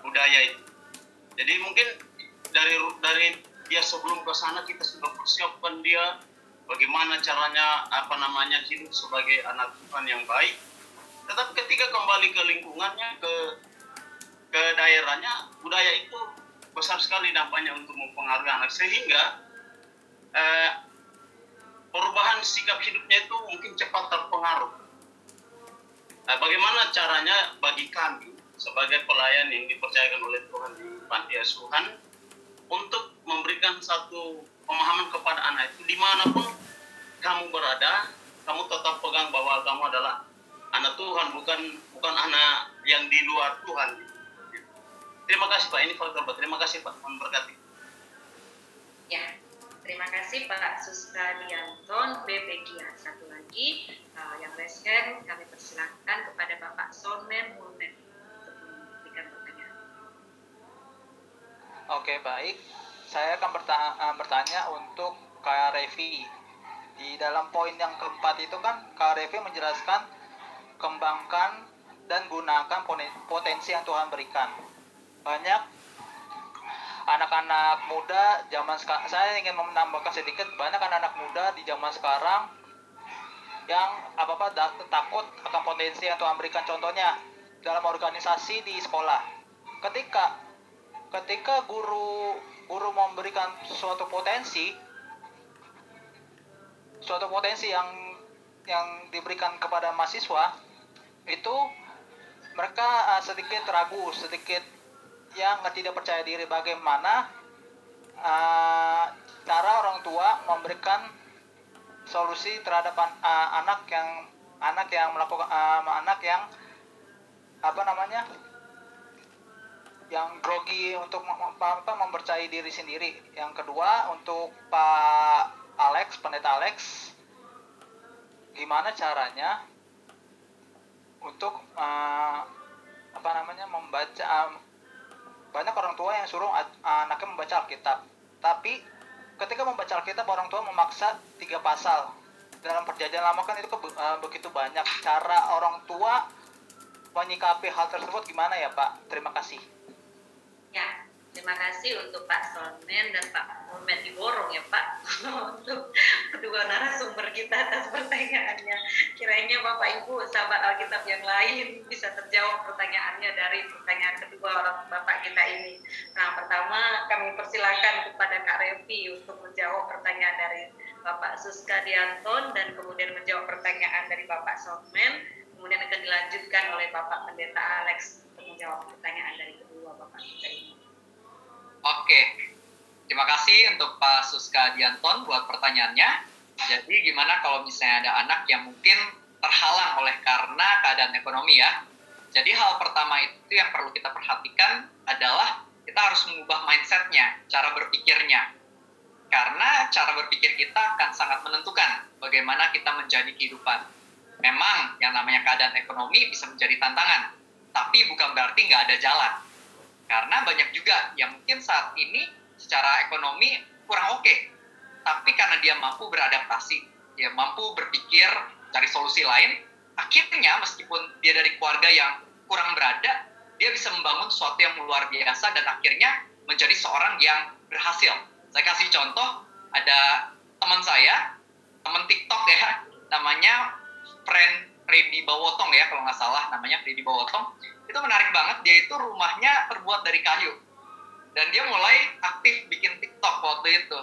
Budaya itu. Jadi mungkin dari dari dia sebelum ke sana kita sudah persiapkan dia bagaimana caranya apa namanya hidup sebagai anak Tuhan yang baik. Tetapi ketika kembali ke lingkungannya ke ke daerahnya budaya itu besar sekali dampaknya untuk mempengaruhi anak sehingga eh, perubahan sikap hidupnya itu mungkin cepat terpengaruh. Nah, bagaimana caranya bagi kami sebagai pelayan yang dipercayakan oleh Tuhan di panti asuhan untuk memberikan satu pemahaman kepada anak itu di mana pun kamu berada, kamu tetap pegang bahwa kamu adalah anak Tuhan bukan bukan anak yang di luar Tuhan. Terima kasih Pak, ini faktor Pak. Terima kasih Pak, Tuhan berkati. Ya, terima kasih Pak Sustradianton BPGA. Satu lagi uh, yang resken kami persilahkan kepada Bapak Sonen Mulmen Oke, baik. Saya akan berta- eh, bertanya untuk Kak Revi. Di dalam poin yang keempat itu kan Kak Revi menjelaskan kembangkan dan gunakan potensi yang Tuhan berikan. Banyak anak-anak muda zaman sekarang, saya ingin menambahkan sedikit, banyak anak-anak muda di zaman sekarang yang apa-apa takut akan potensi yang Tuhan berikan. Contohnya dalam organisasi di sekolah. Ketika ketika guru guru memberikan suatu potensi suatu potensi yang yang diberikan kepada mahasiswa itu mereka uh, sedikit ragu sedikit yang tidak percaya diri bagaimana uh, cara orang tua memberikan solusi terhadap an- uh, anak yang anak yang melakukan uh, anak yang apa namanya yang grogi untuk apa mempercayai diri sendiri. Yang kedua untuk Pak Alex, pendeta Alex, gimana caranya untuk uh, apa namanya membaca um, banyak orang tua yang suruh anaknya membaca Alkitab, tapi ketika membaca Alkitab orang tua memaksa tiga pasal dalam perjanjian lama kan itu ke- uh, begitu banyak cara orang tua menyikapi hal tersebut gimana ya Pak? Terima kasih. Ya, terima kasih untuk Pak Sonen dan Pak Mulmen diborong ya Pak untuk kedua narasumber kita atas pertanyaannya. Kiranya Bapak Ibu sahabat Alkitab yang lain bisa terjawab pertanyaannya dari pertanyaan kedua orang Bapak kita ini. Nah, pertama kami persilakan kepada Kak Revi untuk menjawab pertanyaan dari Bapak Suska Dianton dan kemudian menjawab pertanyaan dari Bapak Sonen. Kemudian akan dilanjutkan oleh Bapak Pendeta Alex untuk menjawab pertanyaan dari kita. Oke, terima kasih untuk Pak Suska Dianton buat pertanyaannya. Jadi gimana kalau misalnya ada anak yang mungkin terhalang oleh karena keadaan ekonomi ya. Jadi hal pertama itu yang perlu kita perhatikan adalah kita harus mengubah mindsetnya, cara berpikirnya. Karena cara berpikir kita akan sangat menentukan bagaimana kita menjadi kehidupan. Memang yang namanya keadaan ekonomi bisa menjadi tantangan, tapi bukan berarti nggak ada jalan karena banyak juga yang mungkin saat ini secara ekonomi kurang oke. Tapi karena dia mampu beradaptasi dia mampu berpikir cari solusi lain akhirnya meskipun dia dari keluarga yang kurang berada dia bisa membangun sesuatu yang luar biasa dan akhirnya menjadi seorang yang berhasil. Saya kasih contoh ada teman saya teman tik namanya friend Freddy Bawotong ya kalau nggak salah namanya Freddy Bawotong itu menarik banget dia itu rumahnya terbuat dari kayu. Dan dia mulai aktif bikin TikTok waktu itu.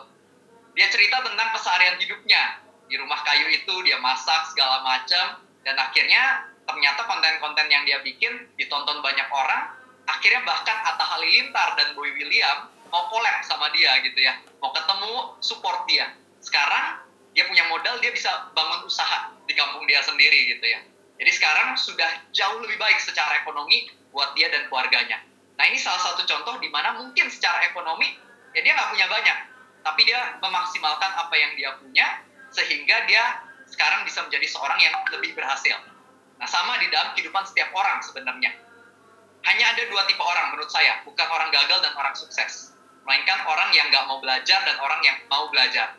Dia cerita tentang keseharian hidupnya. Di rumah kayu itu dia masak segala macam dan akhirnya ternyata konten-konten yang dia bikin ditonton banyak orang akhirnya bahkan Atta Halilintar dan Boy William mau collab sama dia gitu ya. Mau ketemu support dia. Sekarang dia punya modal dia bisa bangun usaha di kampung dia sendiri gitu ya jadi sekarang sudah jauh lebih baik secara ekonomi buat dia dan keluarganya. Nah ini salah satu contoh di mana mungkin secara ekonomi ya dia nggak punya banyak tapi dia memaksimalkan apa yang dia punya sehingga dia sekarang bisa menjadi seorang yang lebih berhasil. Nah sama di dalam kehidupan setiap orang sebenarnya. Hanya ada dua tipe orang menurut saya bukan orang gagal dan orang sukses. Melainkan orang yang nggak mau belajar dan orang yang mau belajar.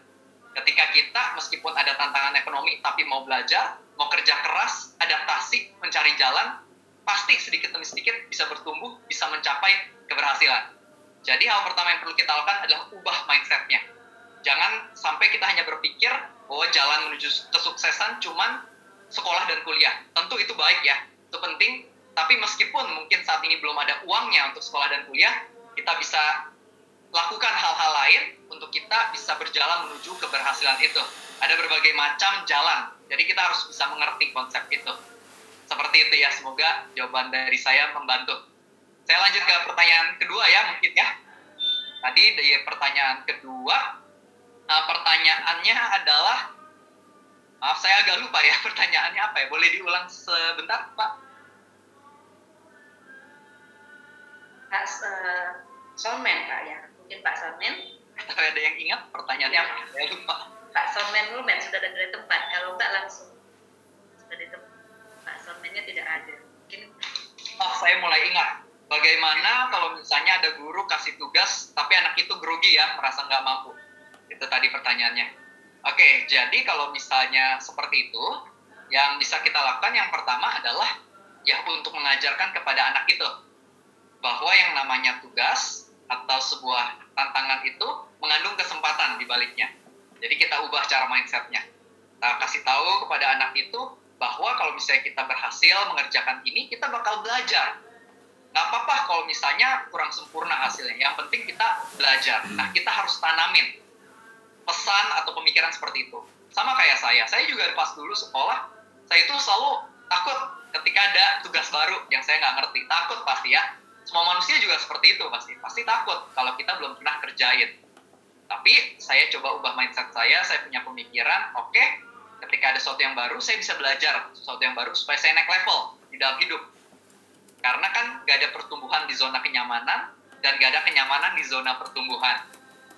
Ketika kita meskipun ada tantangan ekonomi tapi mau belajar, mau kerja keras, adaptasi, mencari jalan, pasti sedikit demi sedikit bisa bertumbuh, bisa mencapai keberhasilan. Jadi hal pertama yang perlu kita lakukan adalah ubah mindsetnya. Jangan sampai kita hanya berpikir bahwa jalan menuju kesuksesan cuman sekolah dan kuliah. Tentu itu baik ya, itu penting. Tapi meskipun mungkin saat ini belum ada uangnya untuk sekolah dan kuliah, kita bisa lakukan hal-hal lain untuk kita bisa berjalan menuju keberhasilan itu. Ada berbagai macam jalan, jadi kita harus bisa mengerti konsep itu. Seperti itu ya, semoga jawaban dari saya membantu. Saya lanjut ke pertanyaan kedua ya, mungkin ya. Tadi dari pertanyaan kedua, nah, pertanyaannya adalah, maaf saya agak lupa ya pertanyaannya apa ya, boleh diulang sebentar Pak? Pak uh, Solmen Pak ya mungkin Pak Solmen atau ada yang ingat pertanyaannya apa? Saya lupa. Pak Solmen dulu men sudah ada di tempat. Kalau enggak langsung sudah di tempat. Pak Solmennya tidak ada. Mungkin oh saya mulai ingat. Bagaimana kalau misalnya ada guru kasih tugas tapi anak itu grogi ya merasa nggak mampu? Itu tadi pertanyaannya. Oke jadi kalau misalnya seperti itu yang bisa kita lakukan yang pertama adalah ya untuk mengajarkan kepada anak itu bahwa yang namanya tugas atau sebuah tantangan itu mengandung kesempatan di baliknya. Jadi kita ubah cara mindsetnya. Kita kasih tahu kepada anak itu bahwa kalau misalnya kita berhasil mengerjakan ini, kita bakal belajar. Nggak apa-apa kalau misalnya kurang sempurna hasilnya. Yang penting kita belajar. Nah, kita harus tanamin pesan atau pemikiran seperti itu. Sama kayak saya. Saya juga pas dulu sekolah, saya itu selalu takut ketika ada tugas baru yang saya nggak ngerti. Takut pasti ya semua manusia juga seperti itu pasti pasti takut kalau kita belum pernah kerjain tapi saya coba ubah mindset saya saya punya pemikiran oke okay, ketika ada sesuatu yang baru saya bisa belajar sesuatu yang baru supaya saya naik level di dalam hidup. Karena kan gak ada pertumbuhan di zona kenyamanan dan gak ada kenyamanan di zona pertumbuhan.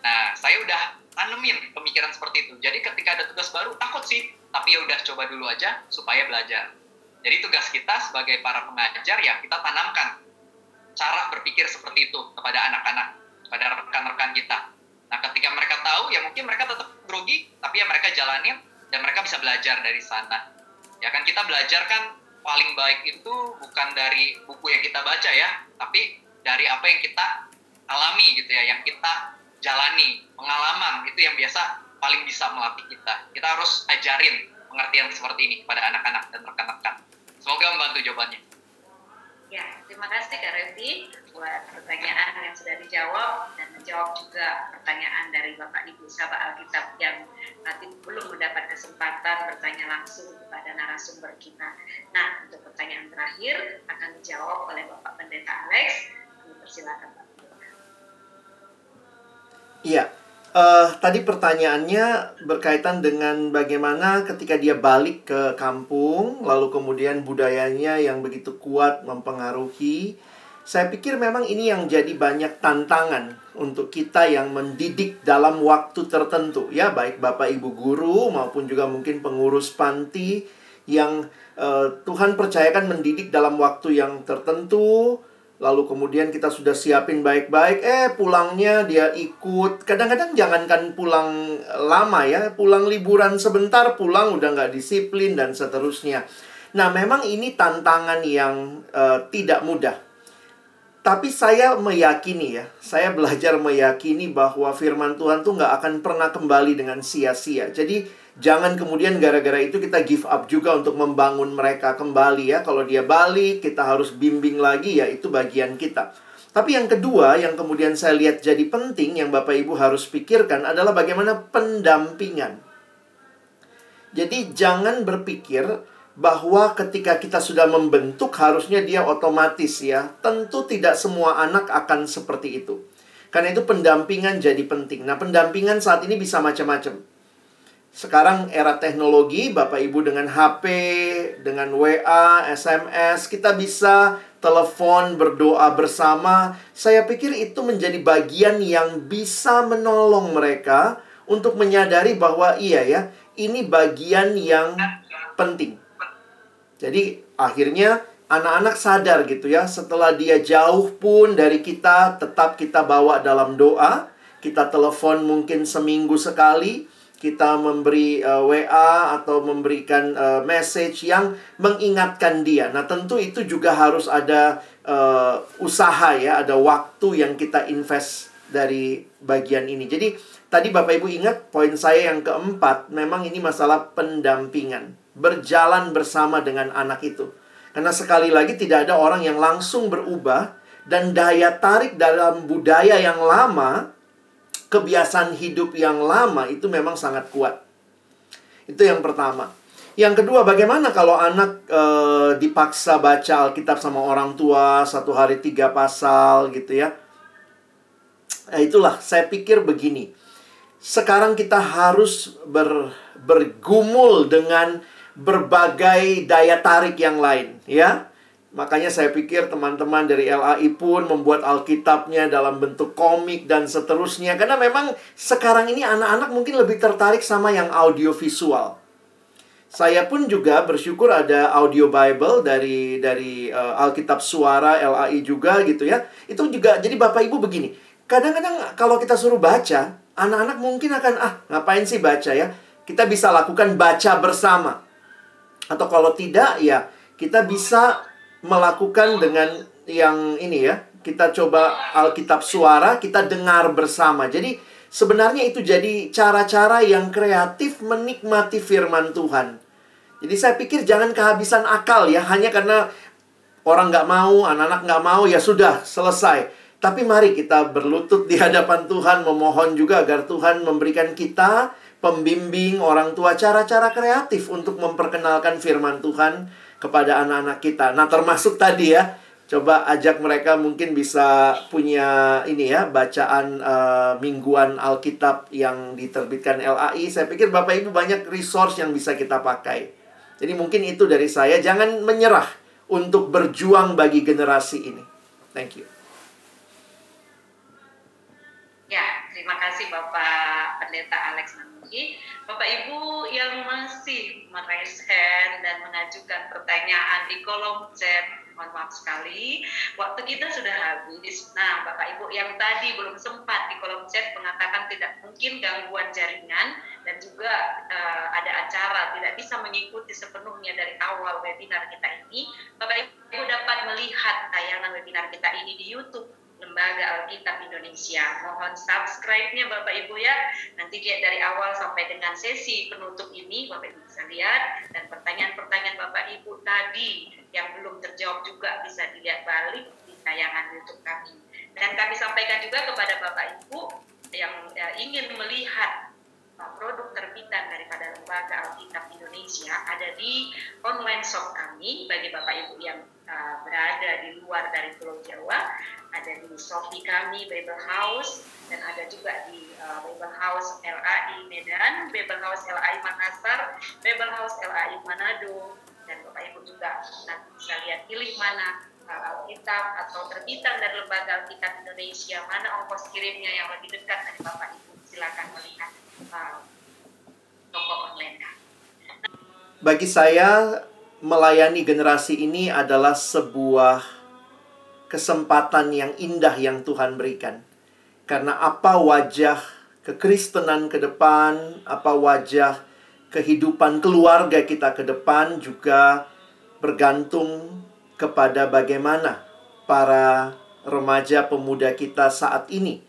Nah saya udah tanemin pemikiran seperti itu. Jadi ketika ada tugas baru takut sih. Tapi ya udah coba dulu aja supaya belajar. Jadi tugas kita sebagai para pengajar ya kita tanamkan cara berpikir seperti itu kepada anak-anak, kepada rekan-rekan kita. Nah, ketika mereka tahu, ya mungkin mereka tetap grogi, tapi ya mereka jalanin dan mereka bisa belajar dari sana. Ya kan kita belajar kan paling baik itu bukan dari buku yang kita baca ya, tapi dari apa yang kita alami gitu ya, yang kita jalani, pengalaman itu yang biasa paling bisa melatih kita. Kita harus ajarin pengertian seperti ini kepada anak-anak dan rekan-rekan. Semoga membantu jawabannya. Ya, terima kasih Kak Revi buat pertanyaan yang sudah dijawab dan menjawab juga pertanyaan dari Bapak Ibu sahabat Alkitab yang nanti belum mendapat kesempatan bertanya langsung kepada narasumber kita. Nah, untuk pertanyaan terakhir akan dijawab oleh Bapak Pendeta Alex. Persilakan Pak. Iya, Uh, tadi pertanyaannya berkaitan dengan bagaimana ketika dia balik ke kampung, lalu kemudian budayanya yang begitu kuat mempengaruhi. Saya pikir memang ini yang jadi banyak tantangan untuk kita yang mendidik dalam waktu tertentu, ya, baik Bapak Ibu guru maupun juga mungkin pengurus panti yang uh, Tuhan percayakan mendidik dalam waktu yang tertentu Lalu kemudian kita sudah siapin baik-baik, eh pulangnya dia ikut. Kadang-kadang jangankan pulang lama ya, pulang liburan sebentar, pulang udah nggak disiplin dan seterusnya. Nah memang ini tantangan yang uh, tidak mudah. Tapi saya meyakini ya, saya belajar meyakini bahwa firman Tuhan tuh nggak akan pernah kembali dengan sia-sia. Jadi jangan kemudian gara-gara itu kita give up juga untuk membangun mereka kembali ya. Kalau dia balik, kita harus bimbing lagi ya, itu bagian kita. Tapi yang kedua yang kemudian saya lihat jadi penting yang Bapak Ibu harus pikirkan adalah bagaimana pendampingan. Jadi jangan berpikir bahwa ketika kita sudah membentuk harusnya dia otomatis ya. Tentu tidak semua anak akan seperti itu. Karena itu pendampingan jadi penting. Nah, pendampingan saat ini bisa macam-macam. Sekarang era teknologi, Bapak Ibu dengan HP, dengan WA, SMS, kita bisa telepon, berdoa bersama. Saya pikir itu menjadi bagian yang bisa menolong mereka untuk menyadari bahwa iya ya, ini bagian yang penting. Jadi akhirnya anak-anak sadar gitu ya, setelah dia jauh pun dari kita, tetap kita bawa dalam doa. Kita telepon mungkin seminggu sekali, kita memberi uh, eh, WA atau memberikan uh, message yang mengingatkan dia. Nah, tentu itu juga harus ada uh, usaha ya, ada waktu yang kita invest dari bagian ini. Jadi, tadi Bapak Ibu ingat poin saya yang keempat, memang ini masalah pendampingan berjalan bersama dengan anak itu. Karena sekali lagi tidak ada orang yang langsung berubah dan daya tarik dalam budaya yang lama, kebiasaan hidup yang lama itu memang sangat kuat. Itu yang pertama. Yang kedua, bagaimana kalau anak e, dipaksa baca Alkitab sama orang tua satu hari tiga pasal gitu ya? Nah, itulah saya pikir begini. Sekarang kita harus ber, bergumul dengan berbagai daya tarik yang lain, ya. Makanya saya pikir teman-teman dari LAI pun membuat Alkitabnya dalam bentuk komik dan seterusnya. Karena memang sekarang ini anak-anak mungkin lebih tertarik sama yang audio visual. Saya pun juga bersyukur ada audio Bible dari dari uh, Alkitab suara LAI juga gitu ya. Itu juga jadi Bapak Ibu begini. Kadang-kadang kalau kita suruh baca, anak-anak mungkin akan ah ngapain sih baca ya? Kita bisa lakukan baca bersama. Atau kalau tidak ya kita bisa melakukan dengan yang ini ya. Kita coba Alkitab suara, kita dengar bersama. Jadi sebenarnya itu jadi cara-cara yang kreatif menikmati firman Tuhan. Jadi saya pikir jangan kehabisan akal ya hanya karena orang nggak mau, anak-anak nggak mau ya sudah selesai. Tapi mari kita berlutut di hadapan Tuhan memohon juga agar Tuhan memberikan kita pembimbing orang tua cara-cara kreatif untuk memperkenalkan firman Tuhan kepada anak-anak kita. Nah, termasuk tadi ya, coba ajak mereka mungkin bisa punya ini ya, bacaan uh, mingguan Alkitab yang diterbitkan LAI. Saya pikir Bapak Ibu banyak resource yang bisa kita pakai. Jadi mungkin itu dari saya, jangan menyerah untuk berjuang bagi generasi ini. Thank you. Ya, terima kasih Bapak Pendeta Alex lagi Bapak Ibu yang masih meraise hand dan mengajukan pertanyaan di kolom chat mohon maaf sekali. Waktu kita sudah habis. Nah Bapak Ibu yang tadi belum sempat di kolom chat mengatakan tidak mungkin gangguan jaringan dan juga uh, ada acara tidak bisa mengikuti sepenuhnya dari awal webinar kita ini Bapak Ibu dapat melihat tayangan webinar kita ini di YouTube Lembaga Alkitab Indonesia. Mohon subscribe-nya Bapak Ibu ya. Nanti lihat dari awal sampai dengan sesi penutup ini Bapak Ibu bisa lihat dan pertanyaan-pertanyaan Bapak Ibu tadi yang belum terjawab juga bisa dilihat balik di tayangan YouTube kami. Dan kami sampaikan juga kepada Bapak Ibu yang ya, ingin melihat uh, produk terbitan daripada Lembaga Alkitab Indonesia ada di online shop kami bagi Bapak Ibu yang uh, berada di luar dari Pulau Jawa ada di Sofi kami Bible House dan ada juga di uh, Bible House LAI Medan, Bible House LAI Makassar, Bible House LAI Manado dan Bapak Ibu juga. Nanti bisa lihat pilih mana uh, Alkitab atau terbitan dari Lembaga Alkitab Indonesia mana ongkos kirimnya yang lebih dekat dari Bapak Ibu. Silakan melihat uh, toko online Bagi saya melayani generasi ini adalah sebuah kesempatan yang indah yang Tuhan berikan. Karena apa wajah kekristenan ke depan, apa wajah kehidupan keluarga kita ke depan juga bergantung kepada bagaimana para remaja pemuda kita saat ini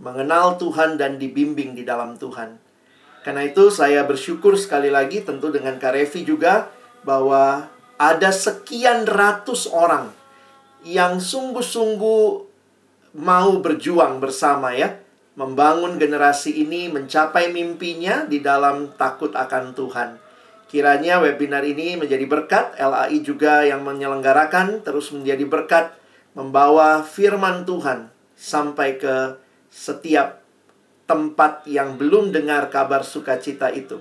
mengenal Tuhan dan dibimbing di dalam Tuhan. Karena itu saya bersyukur sekali lagi tentu dengan Kak Revi juga bahwa ada sekian ratus orang yang sungguh-sungguh mau berjuang bersama ya. Membangun generasi ini mencapai mimpinya di dalam takut akan Tuhan. Kiranya webinar ini menjadi berkat, LAI juga yang menyelenggarakan terus menjadi berkat membawa firman Tuhan sampai ke setiap tempat yang belum dengar kabar sukacita itu.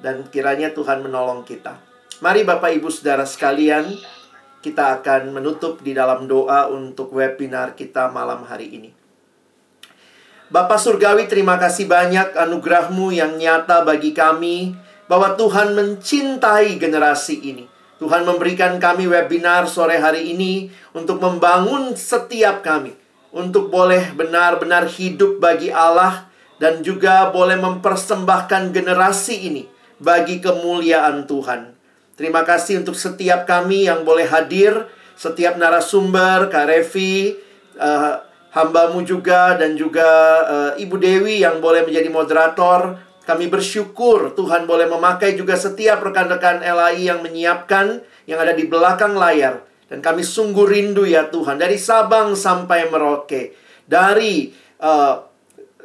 Dan kiranya Tuhan menolong kita. Mari Bapak Ibu Saudara sekalian, kita akan menutup di dalam doa untuk webinar kita malam hari ini. Bapak Surgawi, terima kasih banyak anugerahmu yang nyata bagi kami bahwa Tuhan mencintai generasi ini. Tuhan memberikan kami webinar sore hari ini untuk membangun setiap kami. Untuk boleh benar-benar hidup bagi Allah dan juga boleh mempersembahkan generasi ini bagi kemuliaan Tuhan. Terima kasih untuk setiap kami yang boleh hadir, setiap narasumber, Kak Revi, uh, hambamu juga dan juga uh, Ibu Dewi yang boleh menjadi moderator. Kami bersyukur Tuhan boleh memakai juga setiap rekan-rekan LAI yang menyiapkan yang ada di belakang layar. Dan kami sungguh rindu ya Tuhan dari Sabang sampai Merauke, dari uh,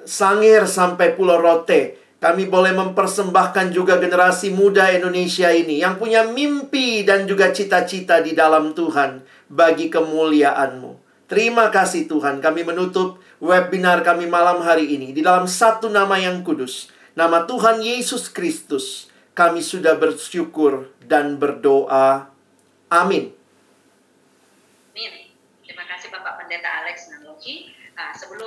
Sangir sampai Pulau Rote. Kami boleh mempersembahkan juga generasi muda Indonesia ini yang punya mimpi dan juga cita-cita di dalam Tuhan bagi kemuliaan-Mu. Terima kasih Tuhan, kami menutup webinar kami malam hari ini di dalam satu nama yang kudus. Nama Tuhan Yesus Kristus. Kami sudah bersyukur dan berdoa. Amin. Amin. Terima kasih Bapak Pendeta Alex Naloki. Nah, sebelum